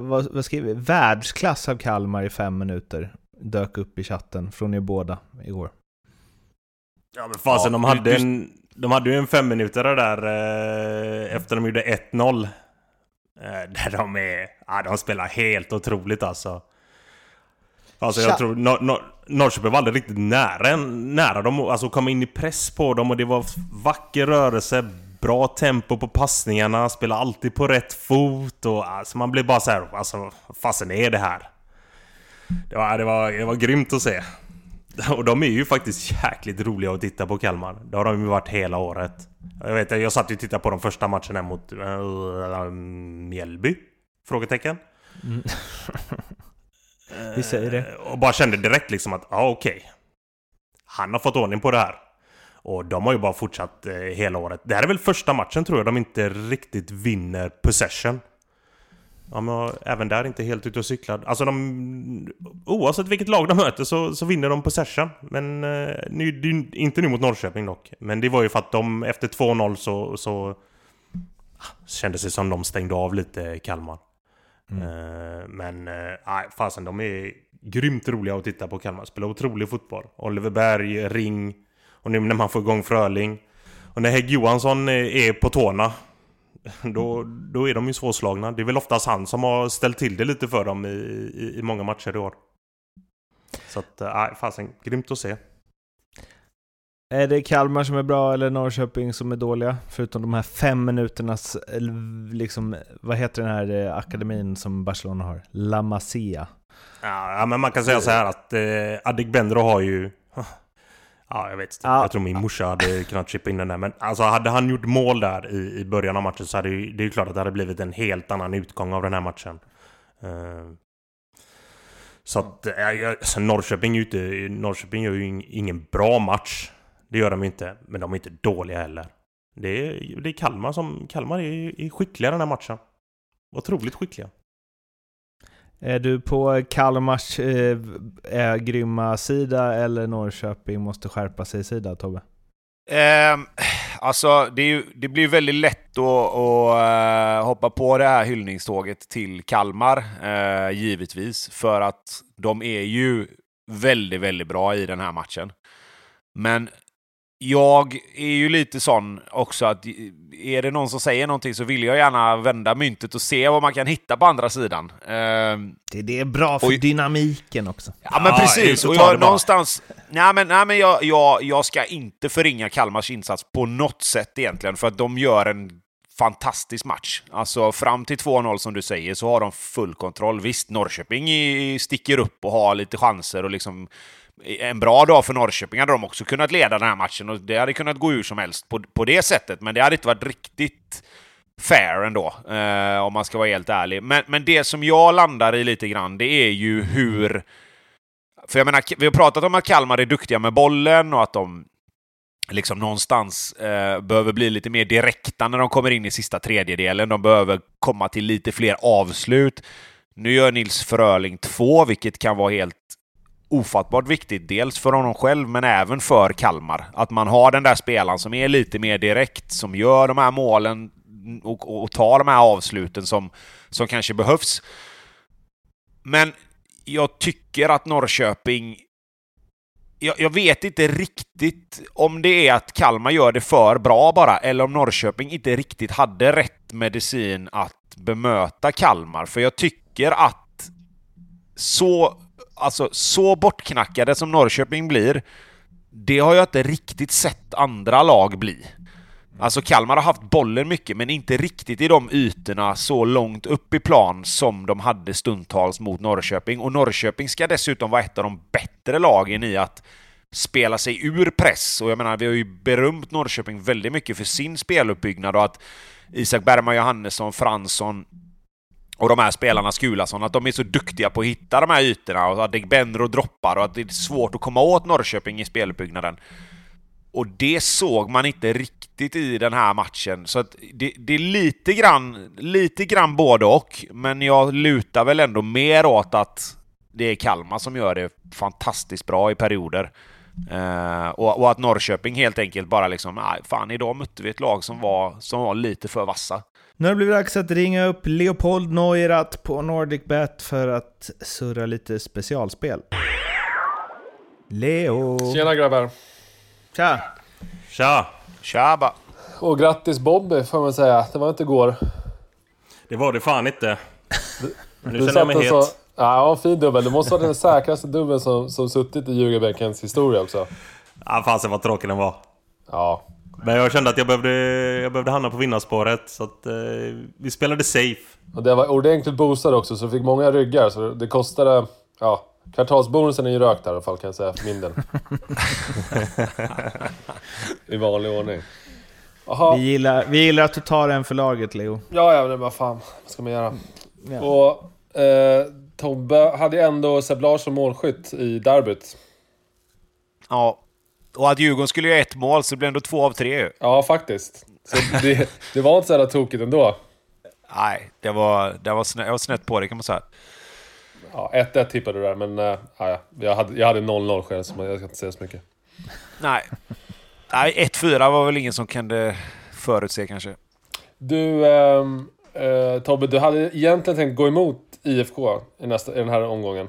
vad, vad skriver vi? Världsklass av Kalmar i fem minuter. Dök upp i chatten från er båda igår. Ja men fasen, Ja, de hade du- en... De hade ju en femminutare där eh, efter de gjorde 1-0. Eh, där de är... Ja, de spelar helt otroligt alltså. Alltså jag tror Nor Nor Norrköping var aldrig riktigt nära, nära dem. Alltså kom in i press på dem och det var vacker rörelse. Bra tempo på passningarna, spela alltid på rätt fot och alltså man blev bara så här, alltså vad fasen är det här? Det var, det var, det var grymt att se. Och de är ju faktiskt jäkligt roliga att titta på Kalmar. Det har de ju varit hela året. Jag vet, jag satt ju och tittade på de första matcherna mot uh, Mjällby? Frågetecken. Vi säger det. Eh, Och bara kände direkt liksom att, ja okej. Han har fått ordning på det här. Och de har ju bara fortsatt eh, hela året. Det här är väl första matchen tror jag de inte riktigt vinner possession. Ja, men även där inte helt ute och cyklar. Alltså de... Oavsett vilket lag de möter så, så vinner de possession. Men eh, nu, inte nu mot Norrköping dock. Men det var ju för att de efter 2-0 så, så ah, kändes det som de stängde av lite Kalmar. Eh, men eh, nej, fasen de är grymt roliga att titta på Kalmar. Spelar otrolig fotboll. Oliver Berg, Ring och nu när man får igång Fröling. Och när Hägg Johansson är på tårna då, då är de ju svårslagna. Det är väl oftast han som har ställt till det lite för dem i, i, i många matcher i år. Så att, eh, nej, fasen, grymt att se. Är det Kalmar som är bra eller Norrköping som är dåliga? Förutom de här fem minuternas, eh, liksom, vad heter den här eh, akademin som Barcelona har? La Masia. Ja, men man kan säga så här att eh, Adegbenro har ju... Ja, jag vet inte. Ja. Jag tror min morsa hade kunnat chippa in den där. Men alltså, hade han gjort mål där i, i början av matchen så hade ju, det är ju klart att det hade blivit en helt annan utgång av den här matchen. Eh, så att, eh, alltså, Norrköping, är inte, Norrköping gör ju ing- ingen bra match. Det gör de inte. Men de är inte dåliga heller. Det är, det är Kalmar som... Kalmar är, är skickliga den här matchen. Otroligt skickliga. Är du på Kalmars eh, är grymma sida eller Norrköping måste skärpa sig sida, Tobbe? Eh, alltså, det, är ju, det blir ju väldigt lätt att, att eh, hoppa på det här hyllningståget till Kalmar, eh, givetvis. För att de är ju väldigt, väldigt bra i den här matchen. Men jag är ju lite sån också att är det någon som säger någonting så vill jag gärna vända myntet och se vad man kan hitta på andra sidan. Ehm, Det, det är bra för Oj. dynamiken också. Ja men Ja, precis, och det jag någonstans... Nej men, nej, men jag, jag, jag ska inte förringa Kalmars insats på något sätt egentligen, för att de gör en fantastisk match. Alltså fram till 2-0 som du säger så har de full kontroll. Visst, Norrköping sticker upp och har lite chanser och liksom... En bra dag för Norrköping hade de också kunnat leda den här matchen och det hade kunnat gå ur som helst på, på det sättet, men det hade inte varit riktigt fair ändå, eh, om man ska vara helt ärlig. Men, men det som jag landar i lite grann, det är ju hur... För jag menar, vi har pratat om att Kalmar är duktiga med bollen och att de liksom någonstans eh, behöver bli lite mer direkta när de kommer in i sista tredjedelen. De behöver komma till lite fler avslut. Nu gör Nils Fröling två, vilket kan vara helt ofattbart viktigt. Dels för honom själv, men även för Kalmar. Att man har den där spelaren som är lite mer direkt, som gör de här målen och, och, och tar de här avsluten som, som kanske behövs. Men jag tycker att Norrköping... Jag, jag vet inte riktigt om det är att Kalmar gör det för bra bara, eller om Norrköping inte riktigt hade rätt medicin att bemöta Kalmar. För jag tycker att så, alltså, så bortknackade som Norrköping blir, det har jag inte riktigt sett andra lag bli. Alltså Kalmar har haft bollen mycket, men inte riktigt i de ytorna så långt upp i plan som de hade stundtals mot Norrköping. Och Norrköping ska dessutom vara ett av de bättre lagen i att spela sig ur press. Och jag menar, vi har ju berömt Norrköping väldigt mycket för sin speluppbyggnad och att Isak Bergman Johannesson, Fransson och de här spelarna, Skulason, att de är så duktiga på att hitta de här ytorna och att Benro droppar och att det är svårt att komma åt Norrköping i speluppbyggnaden. Och det såg man inte riktigt i den här matchen. Så att det, det är lite grann, lite grann både och. Men jag lutar väl ändå mer åt att det är Kalmar som gör det fantastiskt bra i perioder. Eh, och, och, att Norrköping helt enkelt bara liksom, nej fan idag mötte vi ett lag som var, som var lite för vassa. Nu har det blivit dags att ringa upp Leopold Neurath på NordicBet för att surra lite specialspel. Leo! Tjena grabbar! Tja! Tja! Tjaba! Och grattis Bobby får man säga. Det var inte igår. Det var det fan inte. Nu Du känner jag mig het. så... Ja, fin dubbel. Det måste vara den säkraste dubbeln som, som suttit i Ljugarbäckens historia också. Ja, fasen vad tråkig den var. Ja. Men jag kände att jag behövde, jag behövde hamna på vinnarspåret. Så att eh, vi spelade safe. Och det var ordentligt boostad också, så du fick många ryggar. Så det kostade... Ja, kvartalsbonusen är ju rökt här i alla fall kan jag säga för min del. I vanlig ordning. Jaha. Vi gillar, vi gillar att du tar en för laget Leo. Ja, ja, men vad fan. Vad ska man göra? Ja. Och eh, Tobbe hade ju ändå Seb Larsson målskytt i derbyt. Ja. Och att Djurgården skulle göra ett mål så det blev ändå två av tre ju. Ja, faktiskt. Så det, det var inte så jävla tokigt ändå. Nej, det var, det var, snett, jag var snett på det kan man säga. Ja, 1-1 tippade du där, men äh, ja, jag hade, jag hade 0-0 själv, så jag ska inte säga så mycket. Nej. Nej, 1-4 var väl ingen som kunde förutse kanske. Du, ehm, eh, Tobbe, du hade egentligen tänkt gå emot IFK i, nästa, i den här omgången.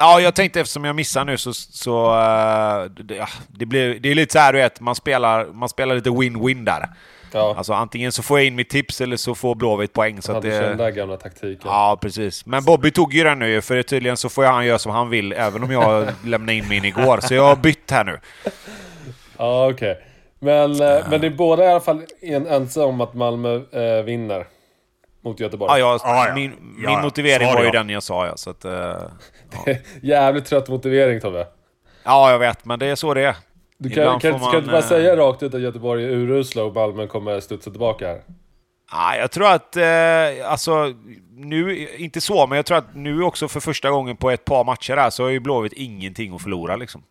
Ja, jag tänkte eftersom jag missar nu så... så uh, det, ja, det, blir, det är lite så här du vet, man spelar, man spelar lite win-win där. Ja, Alltså antingen så får jag in mitt tips eller så får Blåvitt poäng. Så att hade det... den där gamla taktiken. ja, precis. Men Bobby tog ju den nu för tydligen så får han göra som han vill, även om jag lämnade in min igår. Så jag har bytt här nu. Ja, okej. Men, eh, men det är båda i alla fall en, ense om att Malmö eh, vinner mot Göteborg. Ja, jag, Ja, ja. Min, Ja, min motivering var ju jag. den jag sa, ja. Så att, eh, Jävligt trött motivering Tobbe. ja, jag vet, men det är så det är. Du kan, Ibland kan, får kan du man, bara eh, säga rakt ut att Göteborg är urusla och Malmö kommer studsa tillbaka här? Ja, jag tror att, eh, alltså, nu, inte så, men jag tror att nu också för första gången på ett par matcher här så har ju Blåvitt ingenting att förlora liksom.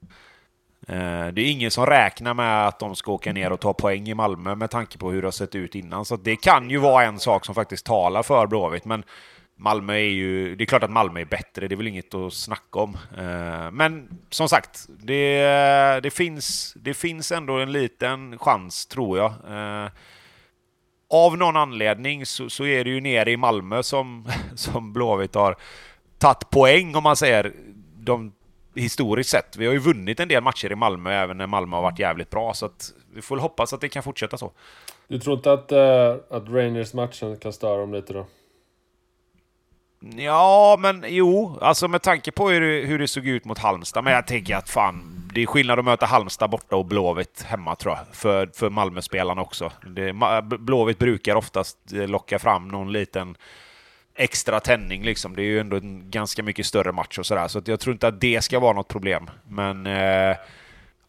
Eh, det är ingen som räknar med att de ska åka ner och ta poäng i Malmö med tanke på hur det har sett ut innan. Så det kan ju vara en sak som faktiskt talar för Blåvitt, men Malmö är ju... Det är klart att Malmö är bättre, det är väl inget att snacka om. Eh, men som sagt, det, det, finns, det finns ändå en liten chans, tror jag. Eh, av någon anledning så, så är det ju nere i Malmö som, som Blåvitt har tagit poäng, om man säger, de, historiskt sett. Vi har ju vunnit en del matcher i Malmö, även när Malmö har varit jävligt bra, så att vi får väl hoppas att det kan fortsätta så. Du tror inte att, eh, att Rangers-matchen kan störa dem lite då? Ja, men jo, alltså med tanke på hur det, hur det såg ut mot Halmstad. Men jag tänker att fan, det är skillnad att möta Halmstad borta och Blåvitt hemma tror jag. För, för Malmöspelarna också. Det, Blåvitt brukar oftast eh, locka fram någon liten extra tändning liksom. Det är ju ändå en ganska mycket större match och sådär. Så att jag tror inte att det ska vara något problem. Men eh,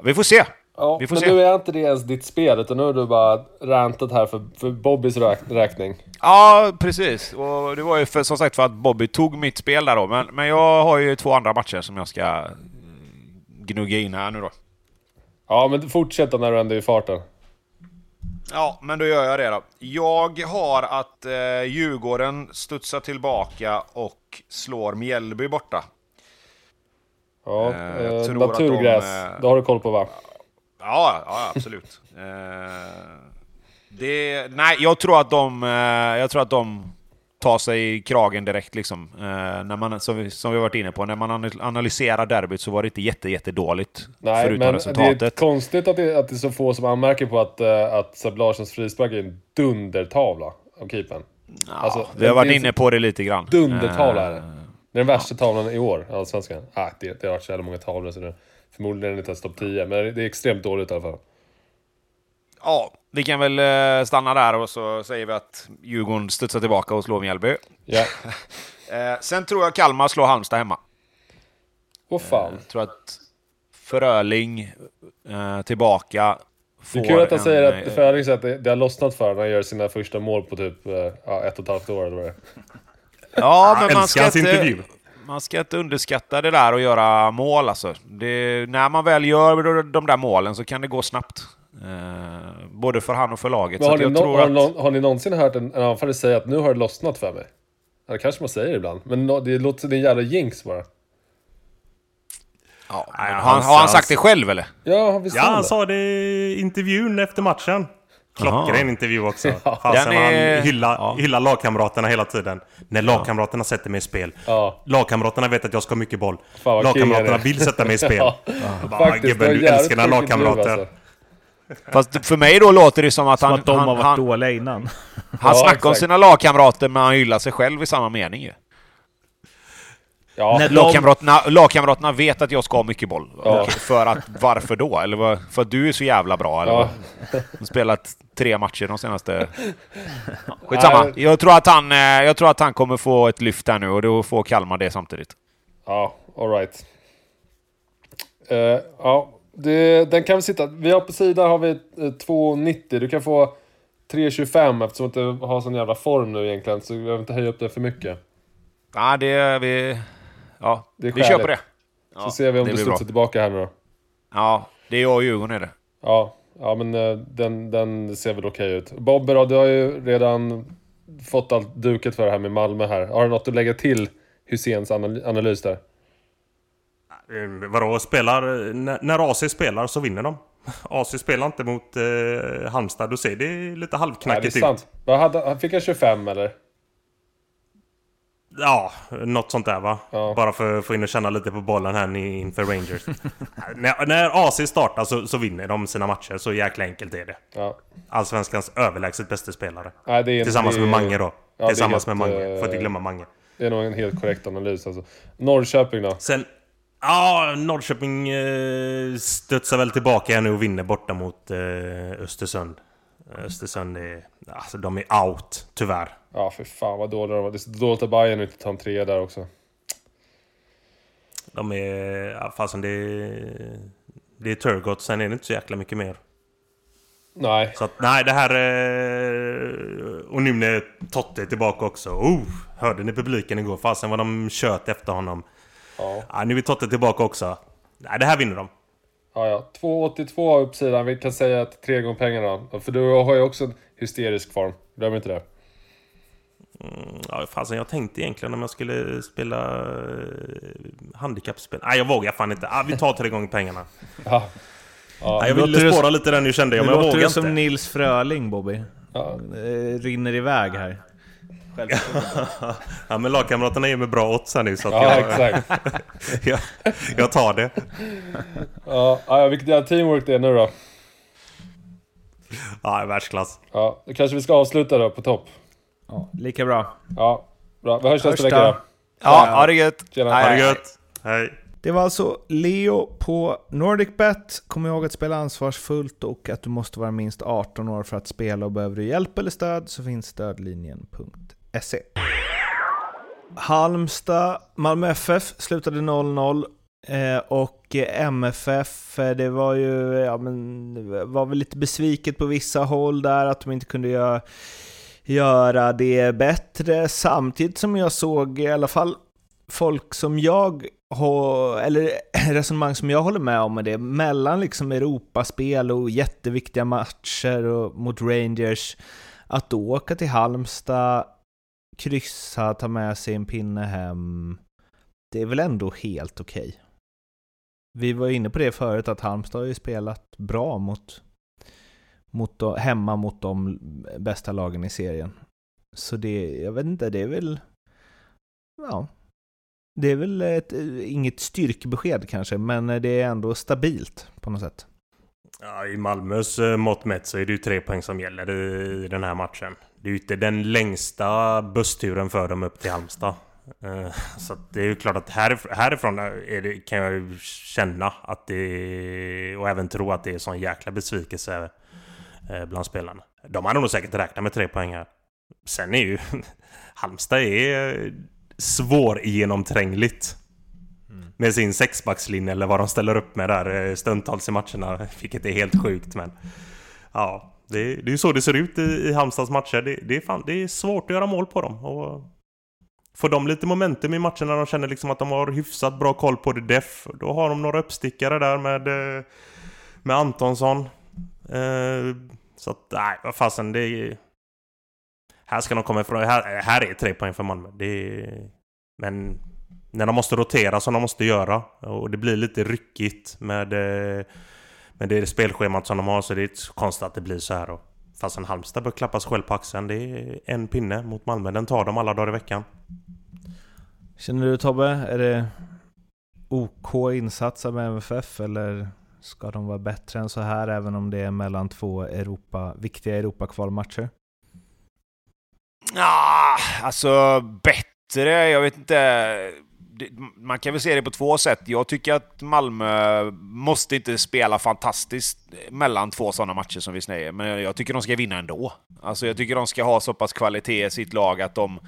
vi får se. Ja, Vi får men se. nu är inte det ens ditt spel, utan nu har du bara rantat här för, för Bobbys räk- räkning. Ja, precis. Och det var ju för, som sagt för att Bobby tog mitt spel där då. Men, men jag har ju två andra matcher som jag ska eh, gnugga in här nu då. Ja, men fortsätt då när du ändå är i farten. Ja, men då gör jag det då. Jag har att eh, Djurgården studsar tillbaka och slår Mjällby borta. Ja, Eh, eh, naturgräs. de, eh, Det har du koll på va? Ja, ja absolut. eh, det, nej, jag tror att de, eh, jag tror att de tar sig i kragen direkt liksom. Eh, när man, som, vi, som vi varit inne på, när man anal- analyserar derbyt så var det inte jätte, jätte dåligt. Nej, förutom men det resultatet. är konstigt att det, att det är så få som anmärker på att, eh, att Seb Larssons frispark är en dundertavla av keepern. Ja, alltså, vi har det varit är inne på det lite grann. Dundertavla Eh, är det. Det är den värsta tavlan i år, Allsvenskan. Ah, det, det har varit så jävla många tavlor så det förmodligen inte ens topp 10. Men det är extremt dåligt i alla fall. Ja, vi kan väl eh, stanna där och så säger vi att Djurgården studsar tillbaka och slår Mjällby. Ja. Eh, sen tror jag Kalmar slår Halmstad hemma. Åh fan. Jag tror att Fröling eh, tillbaka Det får är kul att han en, säger eh, att Fröling säger att det, det har lossnat för när han gör sina första mål på typ eh, ja, ett och ett halvt år eller vad det är. Ja, men man ska, inte, man ska inte underskatta det där att göra mål alltså. Det, när man väl gör de där målen så kan det gå snabbt. Eh, både för han och för laget. Men Så har, ni jag nå- tror har, att... någon, har ni någonsin hört en, en anfallare säga att nu har det lossnat för mig? Ja, det kanske man säger ibland. Men nå- det låter som en jävla jinx bara. Ja, har, han, har han sagt det själv eller? Ja, visst Ja, sa han det? sa det i intervjun efter matchen. Klockren intervju också. Ja. Fasen är- han hyllar, ja. hyllar lagkamraterna hela tiden. När lagkamraterna sätter mig i spel. Ja. Lagkamraterna vet att jag ska ha mycket boll. Fan, lagkamraterna vill sätta mig i spel. Ja, Jag bara, Faktiskt, gubben, du älskar dina lagkamrater. alltså. Fast för mig då låter det som att Som han, att de har han, varit han, dåliga innan. han Ja, snackar om sina lagkamrater men han hyllar sig själv i samma mening ju. Ja, När Lagkamraterna, lagkamraterna vet att jag ska ha mycket boll. Ja. För att, varför då? Eller vad, för att du är så jävla bra? Eller Ja. har spelat tre matcher de senaste... Skitsamma. Nej. Jag tror, att han, eh, jag tror att han kommer få ett lyft där nu och då får Kalmar det samtidigt. Ja, alright. Uh, ja, det, den kan vi sitta... Vi har på sidan har vi eh, 2,90. Du kan få 3,25 eftersom du inte har sån jävla form nu egentligen. Så vi behöver inte höja upp det för mycket. Ja, det... Vi, ja, Det är vi kör på det. Så Ja, ser vi om du studsar tillbaka här nu då. Ja, det är jag och Djurgården är det. Ja, ja men eh, den, den ser väl okej ut. Bobbe då, du har ju redan fått allt duket för det här med Malmö här. Har du något att lägga till Hyséns anal- analys där? Eh, Vadå, spelar... När, när AC spelar så vinner de. AC spelar inte mot eh, Halmstad. Du ser, det lite Nej, det är halvknackigt ut. sant. Vad hade, han fick han 25 eller? Ja, något sånt där va? Ja. Bara för att få in och känna lite på bollen här inför Rangers. när, när AC startar så, så vinner de sina matcher, så jäkla enkelt är det. Ja. Allsvenskans överlägset bästa spelare. Är, Tillsammans med Mange då. Ja, Tillsammans helt, med Mange. Får inte eh, glömma Mange. Det är nog en helt korrekt analys alltså. Norrköping då? Sen... Ja, Norrköping eh, studsar väl tillbaka här nu och vinner borta mot eh, Östersund. Östersund är... Alltså de är out, tyvärr. Ja, för fan vad dåliga de var. Det är så dåligt av Bayern inte ta en trea där också. De är... Ja, fasen det är... Det är Turgott, sen är det inte så jäkla mycket mer. Nej. Så att, nej, det här... Eh, och nu när Totte är tillbaka också. Oh, hörde ni publiken igår? Fasen vad de tjöt efter honom. Ja, Ja, nu är Totte tillbaka också. Nej, det här vinner de. ja. ja. 2,82 uppsidan. Vi kan säga att tre gånger pengarna. För du har ju också en hysterisk form. Glöm inte det. Mm, Ja, fasen jag tänkte egentligen om jag skulle spela eh, handikappspel. Nej, jag vågar fan inte. Ah, vi tar tre gånger pengarna. Ja. Ja, Nej, jag låter ville spåra lite där nu kände jag, men jag låter vågar du som inte. Nils Fröling, Bobby. ja. Eh, rinner iväg här. Ja, men lagkamraterna ger mig bra odds här nu så att ja, jag, exakt. jag, jag tar det. Ja, ja, vilket jävla teamwork det är nu då. Ja, världsklass. Ja, då kanske vi ska avsluta då på topp. Ja, lika bra. Ja, bra. Vi hörs nästa vecka då. Ja, ha det gött! Tjena. Hej, Ha det hej. gött. Hej. Det var alltså Leo på NordicBet. Kom ihåg att spela ansvarsfullt och att du måste vara minst 18 år för att spela och behöver du hjälp eller stöd så finns stödlinjen.se. Halmstad, Malmö FF slutade 0-0 eh, och eh, MFF, eh, det var ju, ja men, det var väl lite besviket på vissa håll där att de inte kunde göra, göra det bättre. Samtidigt som jag såg i alla fall folk som jag eller resonemang som jag håller med om med det, mellan liksom Europaspel och jätteviktiga matcher och mot Rangers, att då åka till Halmstad, kryssa, ta med sig en pinne hem, det är väl ändå helt okej. Vi var inne på det förut, att Halmstad har ju spelat bra mot, mot de, hemma mot de bästa lagen i serien. Så det, jag vet inte, det är väl, ja, det är väl ett, inget styrkebesked kanske, men det är ändå stabilt på något sätt. Ja, I Malmös eh, mått mätt så är det ju tre poäng som gäller i den här matchen. Det är ju inte den längsta bussturen för dem upp till Halmstad. Eh, Så det är ju klart att härif härifrån är det, kan jag ju känna att det och även tro att det är sån jäkla besvikelse eh, bland spelarna. De hade nog säkert räknat med tre poäng här. Sen är ju Halmstad är svårgenomträngligt. Med sin sexbackslinje eller vad de ställer upp med där eh, stundtals i matcherna. Vilket är helt sjukt men... Ja, det, är- ju så det ser ut i, i Halmstads matcher. Det, det, är fan, det är svårt att göra mål på dem. Och får de lite momentum i matcherna, de känner liksom att de har hyfsat bra koll på det def. Då har de några uppstickare där med, eh, med Antonsson. Eh, Så att, nej, vad fasen det är... Här ska de komma ifrån. Här, här är tre poäng för Malmö. Det är, men när de måste rotera som de måste göra och det blir lite ryckigt med, eh, med det spelschemat som de har så det är inte så konstigt att det blir så här. Då. Fastän Halmstad bör klappas själv på axeln. Det är en pinne mot Malmö. Den tar de alla dagar i veckan. Känner du Tobbe, är det OK insats av MFF eller ska de vara bättre än så här även om det är mellan två Europa, viktiga Europakvalmatcher? Ja, alltså bättre, jag vet inte. Man kan väl se det på två sätt. Jag tycker att Malmö måste inte spela fantastiskt mellan två sådana matcher som vi säger, men jag tycker de ska vinna ändå. Alltså jag tycker de ska ha så pass kvalitet i sitt lag att de,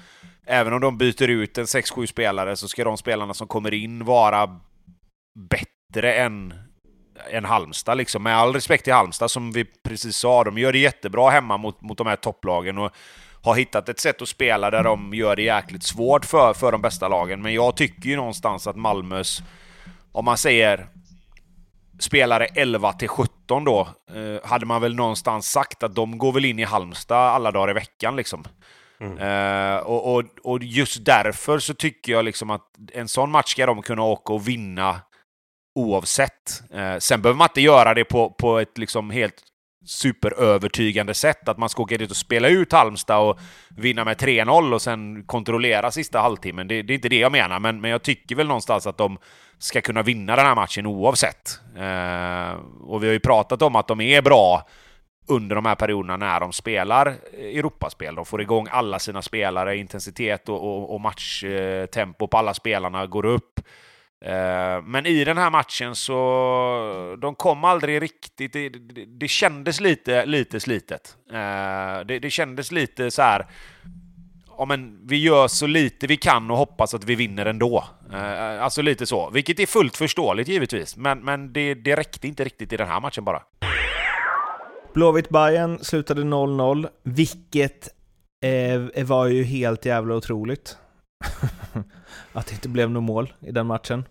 även om de byter ut en 6-7 spelare, så ska de spelarna som kommer in vara bättre än än Halmstad. Liksom. Med all respekt till Halmstad, som vi precis sa, de gör det jättebra hemma mot, mot de här topplagen. Och har hittat ett sätt att spela där de gör det jäkligt svårt för, för de bästa lagen. Men jag tycker ju någonstans att Malmös, om man säger spelare 11 till 17 då, eh, hade man väl någonstans sagt att de går väl in i Halmstad alla dagar i veckan liksom. Mm. Eh, och, och, och, just därför så tycker jag liksom att en sån match ska de kunna åka och vinna oavsett. Eh, sen behöver man inte göra det på, på ett liksom helt superövertygande sätt. Att man ska åka dit och spela ut Halmstad och vinna med 3-0 och sen kontrollera sista halvtimmen. Det, det, är inte det jag menar, men, men jag tycker väl någonstans att de ska kunna vinna den här matchen oavsett. Eh, och vi har ju pratat om att de är bra under de här perioderna när de spelar Europaspel. De får igång alla sina spelare, intensitet och, och, och matchtempo på alla spelarna går upp. Eh, men i den här matchen så de kom aldrig riktigt... Det, det, det kändes lite, lite slitet. Eh, det, det kändes lite så här... Ja, men vi gör så lite vi kan och hoppas att vi vinner ändå. Eh, alltså lite så. Vilket är fullt förståeligt givetvis. Men, men det, det räckte inte riktigt i den här matchen bara. blåvitt bayern slutade 0-0, vilket eh, var ju helt jävla otroligt. att det inte blev något mål i den matchen.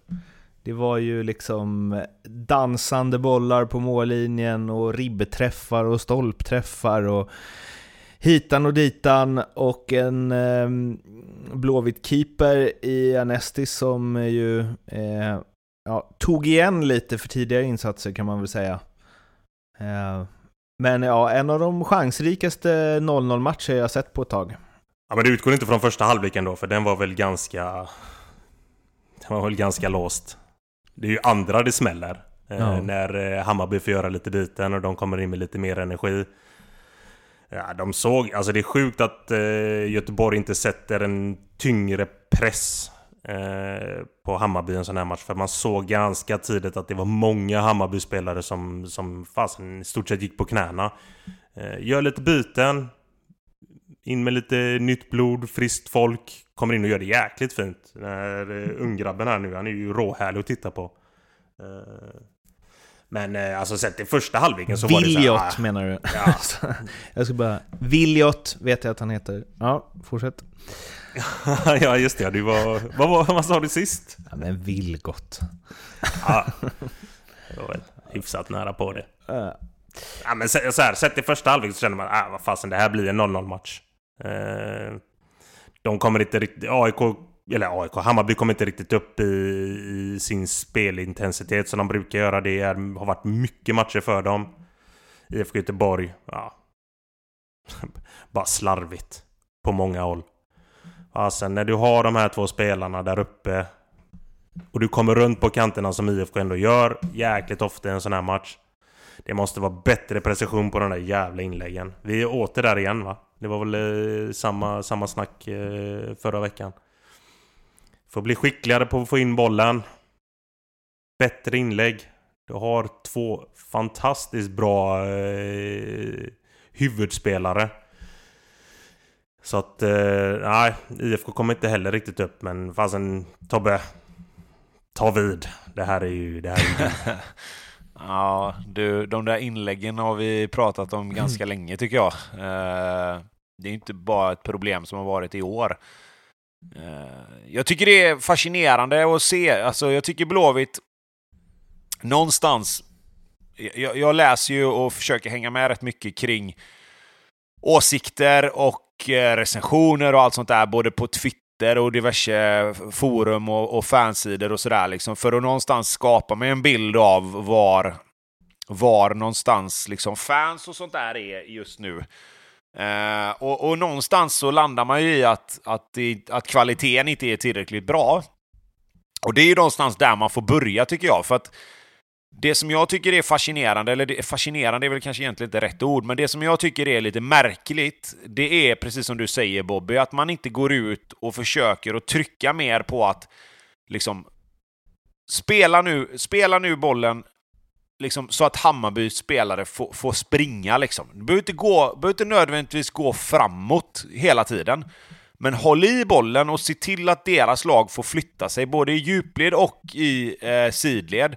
Det var ju liksom dansande bollar på mållinjen och ribbträffar och stolpträffar och hitan och ditan och en eh, blåvitt keeper i Anestis som ju eh, ja, tog igen lite för tidigare insatser kan man väl säga. Eh, men ja, en av de chansrikaste 0-0 matcher jag sett på ett tag. Ja men det utgår inte från första halvleken då, för den var väl ganska... Den var väl ganska låst. Det är ju andra det smäller. Eh, ja. när eh, Hammarby får göra lite byten och de kommer in med lite mer energi. Ja, de såg... Alltså det är sjukt att eh, Göteborg inte sätter en tyngre press på Hammarby en sån här match. För man såg ganska tidigt att det var många Hammarby-spelare som, som fasen i stort sett gick på knäna. Gör lite byten, in med lite nytt blod, friskt folk. Kommer in och gör det jäkligt fint. Den här uh, unggrabben här nu, han är ju råhärlig att titta på. Uh, men uh, alltså sett i första halvleken så Viljot, var det så här, menar du? Ja. jag ska bara... Viljot vet jag att han heter. Ja, fortsätt. ja, just det. Du var, vad, vad, vad sa du sist? Ja, men Vilgot. ja, det var väl hyfsat nära på det. Ja, men så, så här, sett i första halvlek så känner man vad fasen, det här blir en 0-0 match. Eh, de kommer inte riktigt... AIK, eller AIK, Hammarby kommer inte riktigt upp i, i sin spelintensitet som de brukar göra. Det är, har varit mycket matcher för dem. IFK Göteborg, ja. Bara slarvigt. På många håll. Ja, sen när du har de här två spelarna där uppe och du kommer runt på kanterna som IFK ändå gör jäkligt ofta i en sån här match. Det måste vara bättre precision på de där jävla inläggen. Vi är åter där igen va? Det var väl eh, samma, samma snack eh, förra veckan. Får bli skickligare på att få in bollen. Bättre inlägg. Du har två fantastiskt bra eh, huvudspelare. Så att, eh, nej, IFK kommer inte heller riktigt upp men fasen Tobbe. Ta vid. Det här är ju... Det här är ju Ja, du, de där inläggen har vi pratat om ganska länge tycker jag. Eh, det är inte bara ett problem som har varit i år. Eh, jag tycker det är fascinerande att se. Alltså, jag tycker Blåvitt någonstans... Jag, jag läser ju och försöker hänga med rätt mycket kring åsikter och eh, recensioner och allt sånt där, både på Twitter och diverse forum och, och fansidor och sådär, liksom, för att någonstans skapa mig en bild av var var någonstans liksom fans och sånt där är just nu. Eh, och, och, någonstans så landar man ju i att, att, att kvaliteten inte är tillräckligt bra. Och det är ju någonstans där man får börja tycker jag. För att det som jag tycker är fascinerande, eller det, fascinerande är väl kanske egentligen inte rätt ord, men det som jag tycker är lite märkligt, det är precis som du säger Bobby, att man inte går ut och försöker att trycka mer på att liksom spela nu, spela nu bollen liksom, så att Hammarbys spelare får, får springa. Liksom. Du behöver inte, gå, behöver inte nödvändigtvis gå framåt hela tiden. Men håll i bollen och se till att deras lag får flytta sig både i djupled och i eh, sidled.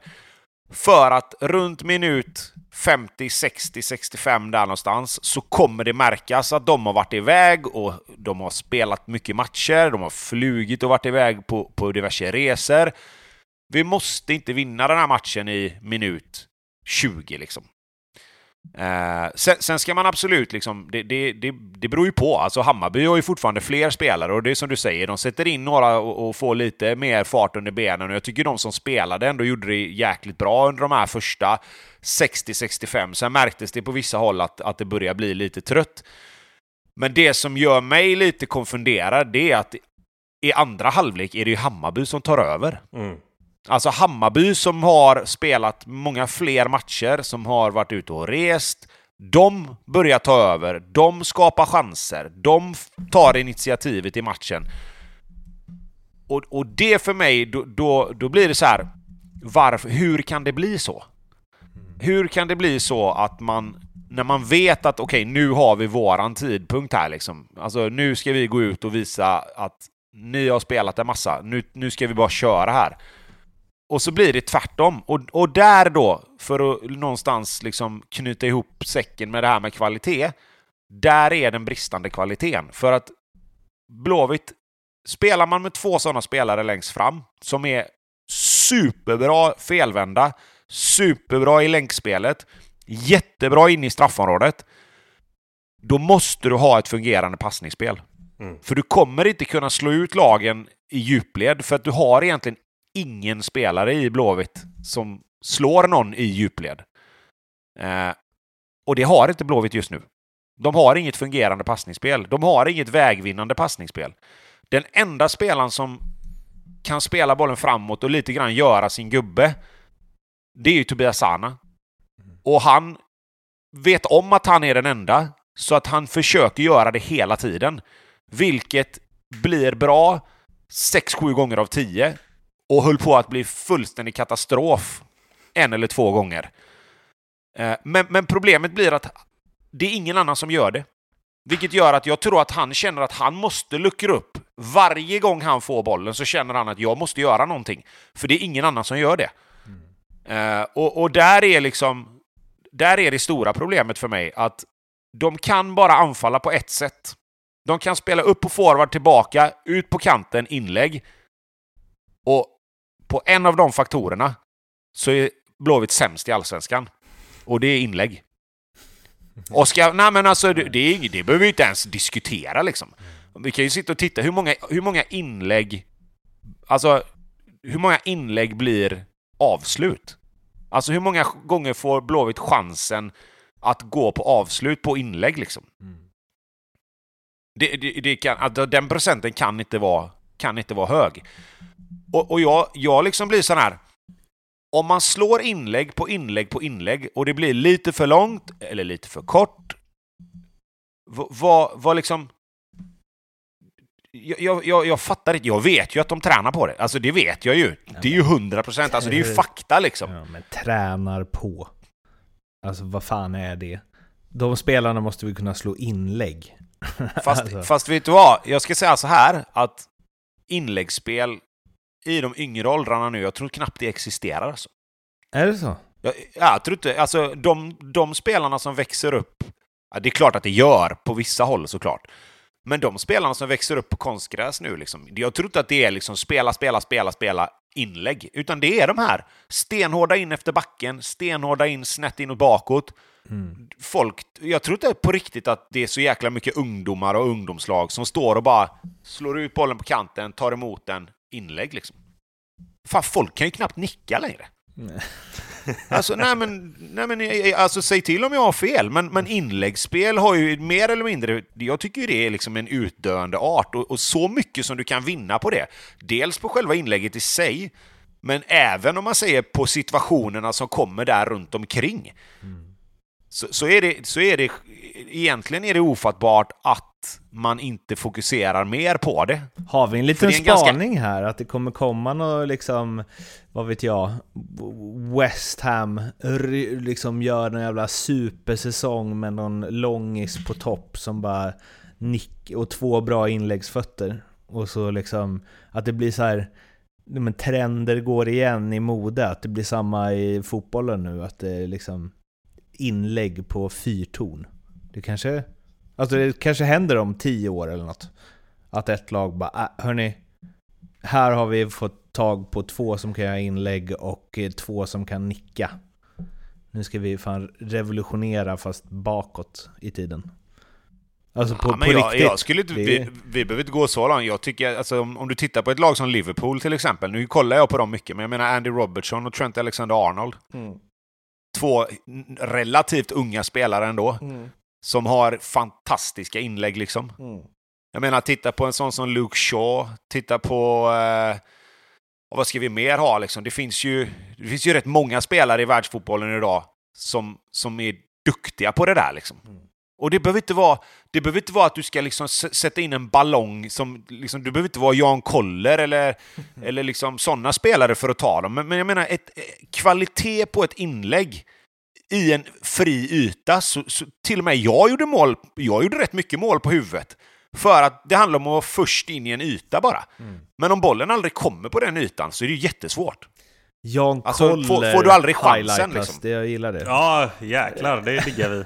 För att runt minut 50, 60, 65 där någonstans så kommer det märkas att de har varit iväg och de har spelat mycket matcher, de har flugit och varit iväg på, på diverse resor. Vi måste inte vinna den här matchen i minut 20 liksom. Eh, sen, sen, ska man absolut liksom, det, det, det, det beror ju på. Alltså Hammarby har ju fortfarande fler spelare och det är som du säger, de sätter in några och, och får lite mer fart under benen och jag tycker de som spelade ändå gjorde det jäkligt bra under de här första 60-65. Sen märktes det på vissa håll att, att det börjar bli lite trött. Men det som gör mig lite konfunderad, det är att i andra halvlek är det ju Hammarby som tar över. Mm. Alltså Hammarby som har spelat många fler matcher, som har varit ute och rest. De börjar ta över, de skapar chanser, de tar initiativet i matchen. Och, och det för mig, då, då, då blir det så här, varför, hur kan det bli så? Hur kan det bli så att man, när man vet att okej, okay, nu har vi våran tidpunkt här liksom. Alltså nu ska vi gå ut och visa att ni har spelat en massa, nu, nu ska vi bara köra här. Och så blir det tvärtom. Och, och där då, för att någonstans liksom knyta ihop säcken med det här med kvalitet, där är den bristande kvaliteten. För att Blåvitt, spelar man med två sådana spelare längst fram, som är superbra felvända, superbra i länkspelet, jättebra inne i straffområdet, då måste du ha ett fungerande passningsspel. Mm. För du kommer inte kunna slå ut lagen i djupled, för att du har egentligen ingen spelare i Blåvitt som slår någon i djupled. Eh, och det har inte Blåvitt just nu. De har inget fungerande passningsspel. De har inget vägvinnande passningsspel. Den enda spelaren som kan spela bollen framåt och lite grann göra sin gubbe, det är ju Tobias Sana. Och han vet om att han är den enda, så att han försöker göra det hela tiden. Vilket blir bra 6-7 gånger av 10 och höll på att bli fullständig katastrof en eller två gånger. Eh, men, men problemet blir att det är ingen annan som gör det. Vilket gör att jag tror att han känner att han måste luckra upp. Varje gång han får bollen så känner han att jag måste göra någonting. För det är ingen annan som gör det. Mm. och, och där är liksom... Där är det stora problemet för mig att de kan bara anfalla på ett sätt. De kan spela upp på forward tillbaka, ut på kanten, inlägg. Och på en av de faktorerna så är Blåvitt sämst i Allsvenskan. Och det är inlägg. Oskar, nej men alltså det, det, det behöver vi inte ens diskutera liksom. Vi kan ju sitta och titta, hur många, hur många inlägg... Alltså, hur många inlägg blir avslut? Alltså hur många gånger får Blåvitt chansen att gå på avslut på inlägg liksom? Det, det, det kan, alltså, den procenten kan inte vara, kan inte vara hög. Och, och jag, jag liksom blir sån här... Om man slår inlägg på inlägg på inlägg och det blir lite för långt eller lite för kort. Vad, vad liksom... Jag, jag, jag fattar inte. Jag vet ju att de tränar på det. Alltså det vet jag ju. Det är ju hundra procent. Alltså det är ju fakta liksom. Ja, men tränar på. Alltså vad fan är det? De spelarna måste vi kunna slå inlägg. Fast, alltså. fast vet du vad? Jag ska säga så här att inläggsspel i de yngre åldrarna nu. Jag tror knappt det existerar. Alltså. Är det så? Jag, jag tror inte... Alltså, de, de spelarna som växer upp... Ja, det är klart att det gör på vissa håll såklart. Men de spelarna som växer upp på konstgräs nu, liksom, jag tror inte att det är liksom spela, spela, spela, spela inlägg. Utan det är de här stenhårda in efter backen, stenhårda in snett inåt bakåt. Mm. Folk, jag tror inte på riktigt att det är så jäkla mycket ungdomar och ungdomslag som står och bara slår ut bollen på kanten, tar emot den, inlägg liksom. Fan, folk kan ju knappt nicka längre. Alltså, nej men, nej men alltså, säg till om jag har fel, men, men inläggsspel har ju mer eller mindre, jag tycker det är liksom en utdöende art, och, och så mycket som du kan vinna på det. Dels på själva inlägget i sig, men även om man säger på situationerna som kommer där runt omkring. Mm. Så, så, är det, så är det, egentligen är det ofattbart att man inte fokuserar mer på det. Har vi en liten en spaning ganska... här? Att det kommer komma något liksom, vad vet jag, West Ham liksom gör en jävla supersäsong med någon långis på topp som bara nick och två bra inläggsfötter. Och så liksom, att det blir så här men trender går igen i mode, att det blir samma i fotbollen nu, att det är liksom inlägg på fyrton. Det kanske, alltså det kanske händer om tio år eller något. Att ett lag bara, äh, hörni, här har vi fått tag på två som kan göra inlägg och två som kan nicka. Nu ska vi fan revolutionera fast bakåt i tiden. Alltså på, ja, på jag, riktigt. Jag skulle inte, vi, vi behöver inte gå så långt. Jag tycker, alltså, om, om, du tittar på ett lag som Liverpool till exempel, nu kollar jag på dem mycket, men jag menar Andy Robertson och Trent Alexander-Arnold. Mm. Två relativt unga spelare ändå, mm. Som har fantastiska inlägg liksom. Mm. Jag menar, titta på en sån som Luke Shaw, titta på... Eh, vad ska vi mer ha liksom? Det finns ju, det finns ju rätt många spelare i världsfotbollen idag som, som är duktiga på det där liksom. Mm. Och det behöver inte vara, det behöver inte vara att du ska liksom sätta in en ballong som... Liksom, du behöver inte vara Jan Koller eller, eller liksom sådana spelare för att ta dem. Men, men jag menar, ett, eh, kvalitet på ett inlägg i en fri yta. Så, så, till och med jag gjorde mål. Jag gjorde rätt mycket mål på huvudet. För att det handlar om att vara först in i en yta bara. Mm. Men om bollen aldrig kommer på den ytan så är det jättesvårt. Jan alltså, Koller får, får, du aldrig chansen liksom? Det, jag gillar det. Ja, jäklar, det diggar vi.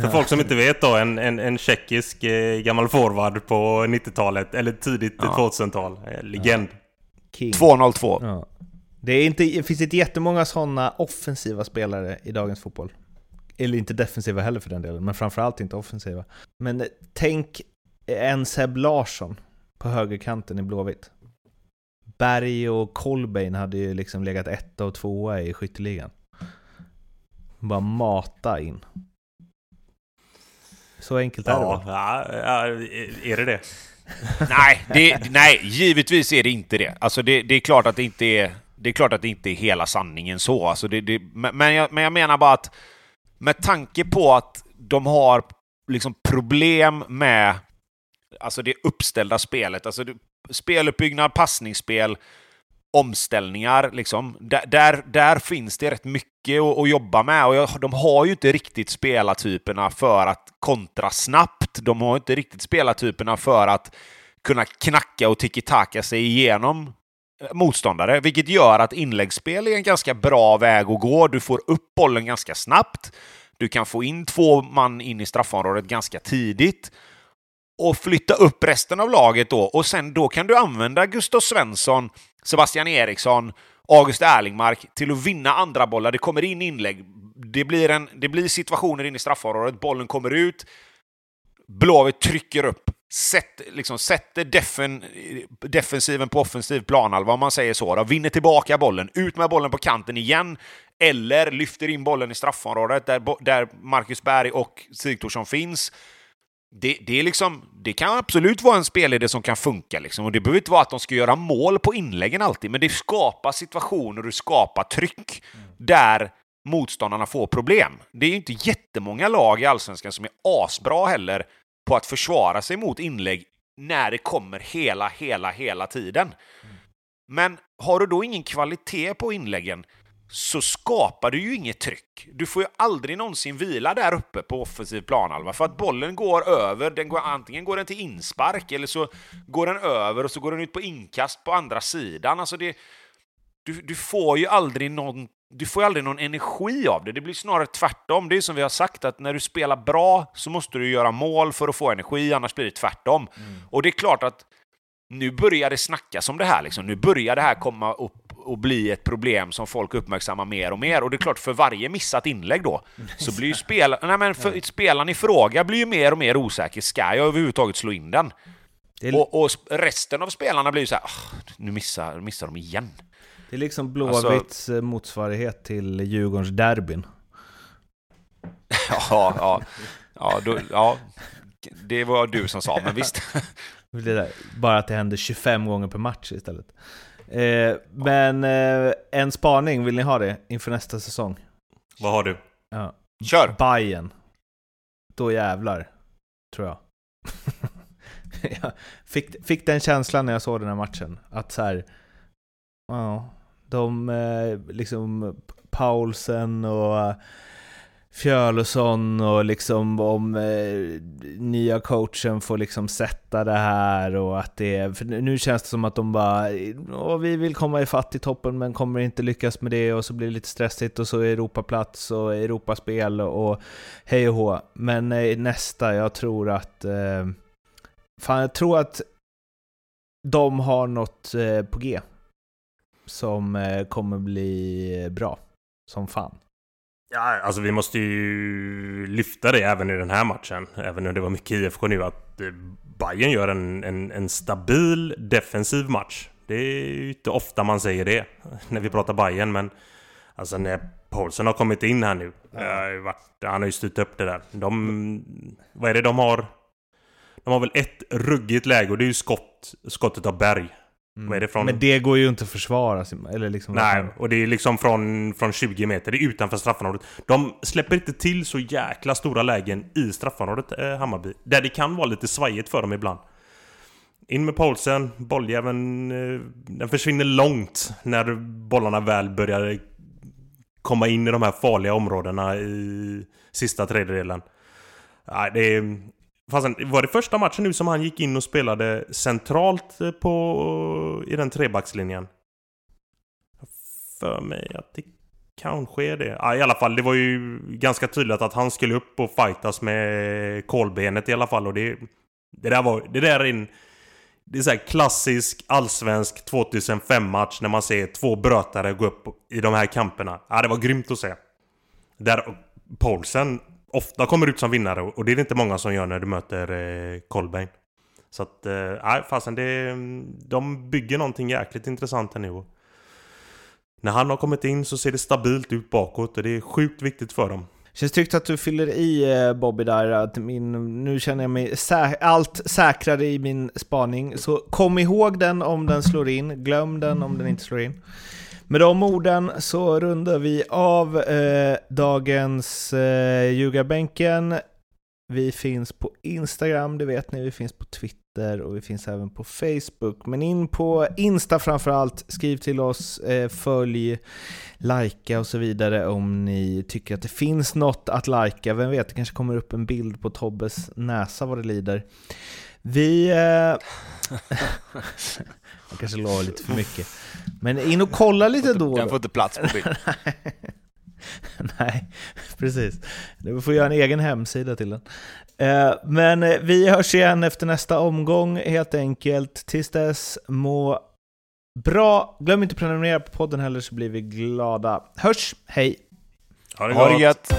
För folk som inte vet då, en, en, en tjeckisk eh, gammal forward på 90-talet, eller tidigt ja. 2000-tal. Eh, legend. Ja. 202. Ja. Det, är inte, det finns inte jättemånga sådana offensiva spelare i dagens fotboll. Eller inte defensiva heller för den delen, men framförallt inte offensiva. Men tänk en Seb Larsson på högerkanten i Blåvitt. Berg och Kolbein hade ju liksom legat etta och tvåa i skytteligan. Bara mata in. Så enkelt är ja, det ja, ja, är det det? nej, det, nej, givetvis är det inte det. Alltså det, det, är klart att det inte är... Det är klart att det inte är hela sanningen så. Alltså det, det, men, jag, men jag menar bara att med tanke på att de har liksom problem med alltså det uppställda spelet. Alltså speluppbyggnad, passningsspel, omställningar. Liksom. Där, där, där finns det rätt mycket att, att jobba med. Och jag, de har ju inte riktigt spelartyperna för att kontra snabbt. De har inte riktigt spelartyperna för att kunna knacka och tiki-taka sig igenom motståndare, vilket gör att inläggsspel är en ganska bra väg att gå. Du får upp bollen ganska snabbt. Du kan få in två man in i straffområdet ganska tidigt och flytta upp resten av laget då. Och sen då kan du använda Gustav Svensson, Sebastian Eriksson, August Erlingmark till att vinna andra bollar. Det kommer in inlägg. Det blir, en, det blir situationer in i straffområdet. Bollen kommer ut. Blåvitt trycker upp. Sätt, liksom, sätter defen, defensiven på offensiv planhalva, om man säger så. Då. Vinner tillbaka bollen. Ut med bollen på kanten igen. Eller lyfter in bollen i straffområdet där, där Marcus Berg och Sigthorsson finns det, det, är liksom, det kan absolut vara en spelidé som kan funka. Liksom. Och det behöver inte vara att de ska göra mål på inläggen alltid, men det skapar situationer och skapar tryck mm. där motståndarna får problem. Det är ju inte jättemånga lag i Allsvenskan som är asbra heller på att försvara sig mot inlägg när det kommer hela, hela, hela tiden. Mm. Men har du då ingen kvalitet på inläggen så skapar du ju inget tryck. Du får ju aldrig någonsin vila där uppe på offensiv planhalva för att bollen går över. Den går, antingen går den till inspark eller så går den över och så går den ut på inkast på andra sidan. Alltså det, du, du får ju aldrig någon du får aldrig någon energi av det. Det blir snarare tvärtom. Det är som vi har sagt, att när du spelar bra så måste du göra mål för att få energi, annars blir det tvärtom. Mm. Och det är klart att nu börjar det snackas om det här. Liksom. Nu börjar det här komma upp och bli ett problem som folk uppmärksammar mer och mer. Och det är klart, för varje missat inlägg då, så blir ju spel nej, men för, spelaren i fråga blir ju mer och mer osäker. Ska jag överhuvudtaget slå in den? Är... Och, och, resten av spelarna blir ju så här, nu missar, missar de igen. Det är liksom Blåvitts alltså, motsvarighet till Djurgårdens derbyn. ja, ja, ja, då, ja, det var du som sa, men visst. Bara att det händer 25 gånger per match istället. Eh, men eh, en spaning, vill ni ha det inför nästa säsong? Vad har du? Ja. Kör! Bayern. Då jävlar, tror jag. jag fick, fick den känslan när jag såg den här matchen. Att så här, ja, de eh, liksom Paulsen och eh, Fjölosson och liksom om eh, nya coachen får liksom sätta det här och att det är, för nu känns det som att de bara Åh, vi vill komma ifatt i toppen men kommer inte lyckas med det och så blir det lite stressigt och så är Europaplats och Europaspel och hej och hå. Men eh, nästa, jag tror att eh, fan jag tror att de har något eh, på G som eh, kommer bli bra som fan. Ja, alltså vi måste ju lyfta det även i den här matchen. Även om det var mycket IFK nu. Att eh, Bayern gör en, en, en stabil defensiv match. Det är ju inte ofta man säger det när vi pratar Bayern men Alltså när Paulsen har kommit in här nu. Ja. Han har ju styrt upp det där. De... Vad är det de har? De har väl ett ruggigt läge och det är ju skott, skottet av Berg. Mm. Det från? Men det går ju inte att försvara. Eller liksom Nej, och det är liksom från, från 20 meter. Det är utanför straffområdet. De släpper inte till så jäkla stora lägen i straffområdet, eh, Hammarby. Där det kan vara lite svajigt för dem ibland. In med Paulsen, bolljäveln... Eh, den försvinner långt när bollarna väl börjar komma in i de här farliga områdena i sista tredjedelen. Nej, det är, Fastän, var det första matchen nu som han gick in och spelade centralt eh, på, i den trebackslinjen? För mig att det kanske är det. Ja, I alla fall, det var ju ganska tydligt att han skulle upp och fightas med kolbenet i alla fall. Och det, det där var... Det där är en... Det är så klassisk allsvensk 2005-match när man ser två brötare gå upp i de här kamperna. Ja, det var grymt att se. Där Paulsen ofta kommer ut som vinnare och det är det inte många som gör när du möter eh, Colbain. Så att, eh, nej eh, fasen det... De bygger någonting jäkligt intressant här nu. När han har kommit in så ser det stabilt ut bakåt och det är sjukt viktigt för dem. Känns tryggt att du fyller i eh, Bobby där, att min, nu känner jag mig sä allt säkrare i min spaning. Så kom ihåg den om den slår in, glöm den om den inte slår in. Med de orden så rundar vi av eh, dagens eh, ljugarbänken. Vi finns på Instagram, det vet ni, vi finns på Twitter och vi finns även på Facebook. Men in på Insta framförallt, skriv till oss, eh, följ, likea och så vidare om ni tycker att det finns något att likea. Vem vet, det kanske kommer upp en bild på Tobbes näsa vad det lider. Vi... Eh... Jag kanske lovar lite för mycket. Men in och kolla lite då. Den får inte plats på bild. Nej, precis. Du får göra en egen hemsida till den. Eh, men eh, vi hörs igen efter nästa omgång helt enkelt. Tills dess, må bra. Glöm inte att prenumerera på podden heller så blir vi glada. Hörs, hej! Ha det gott! Ha det gött.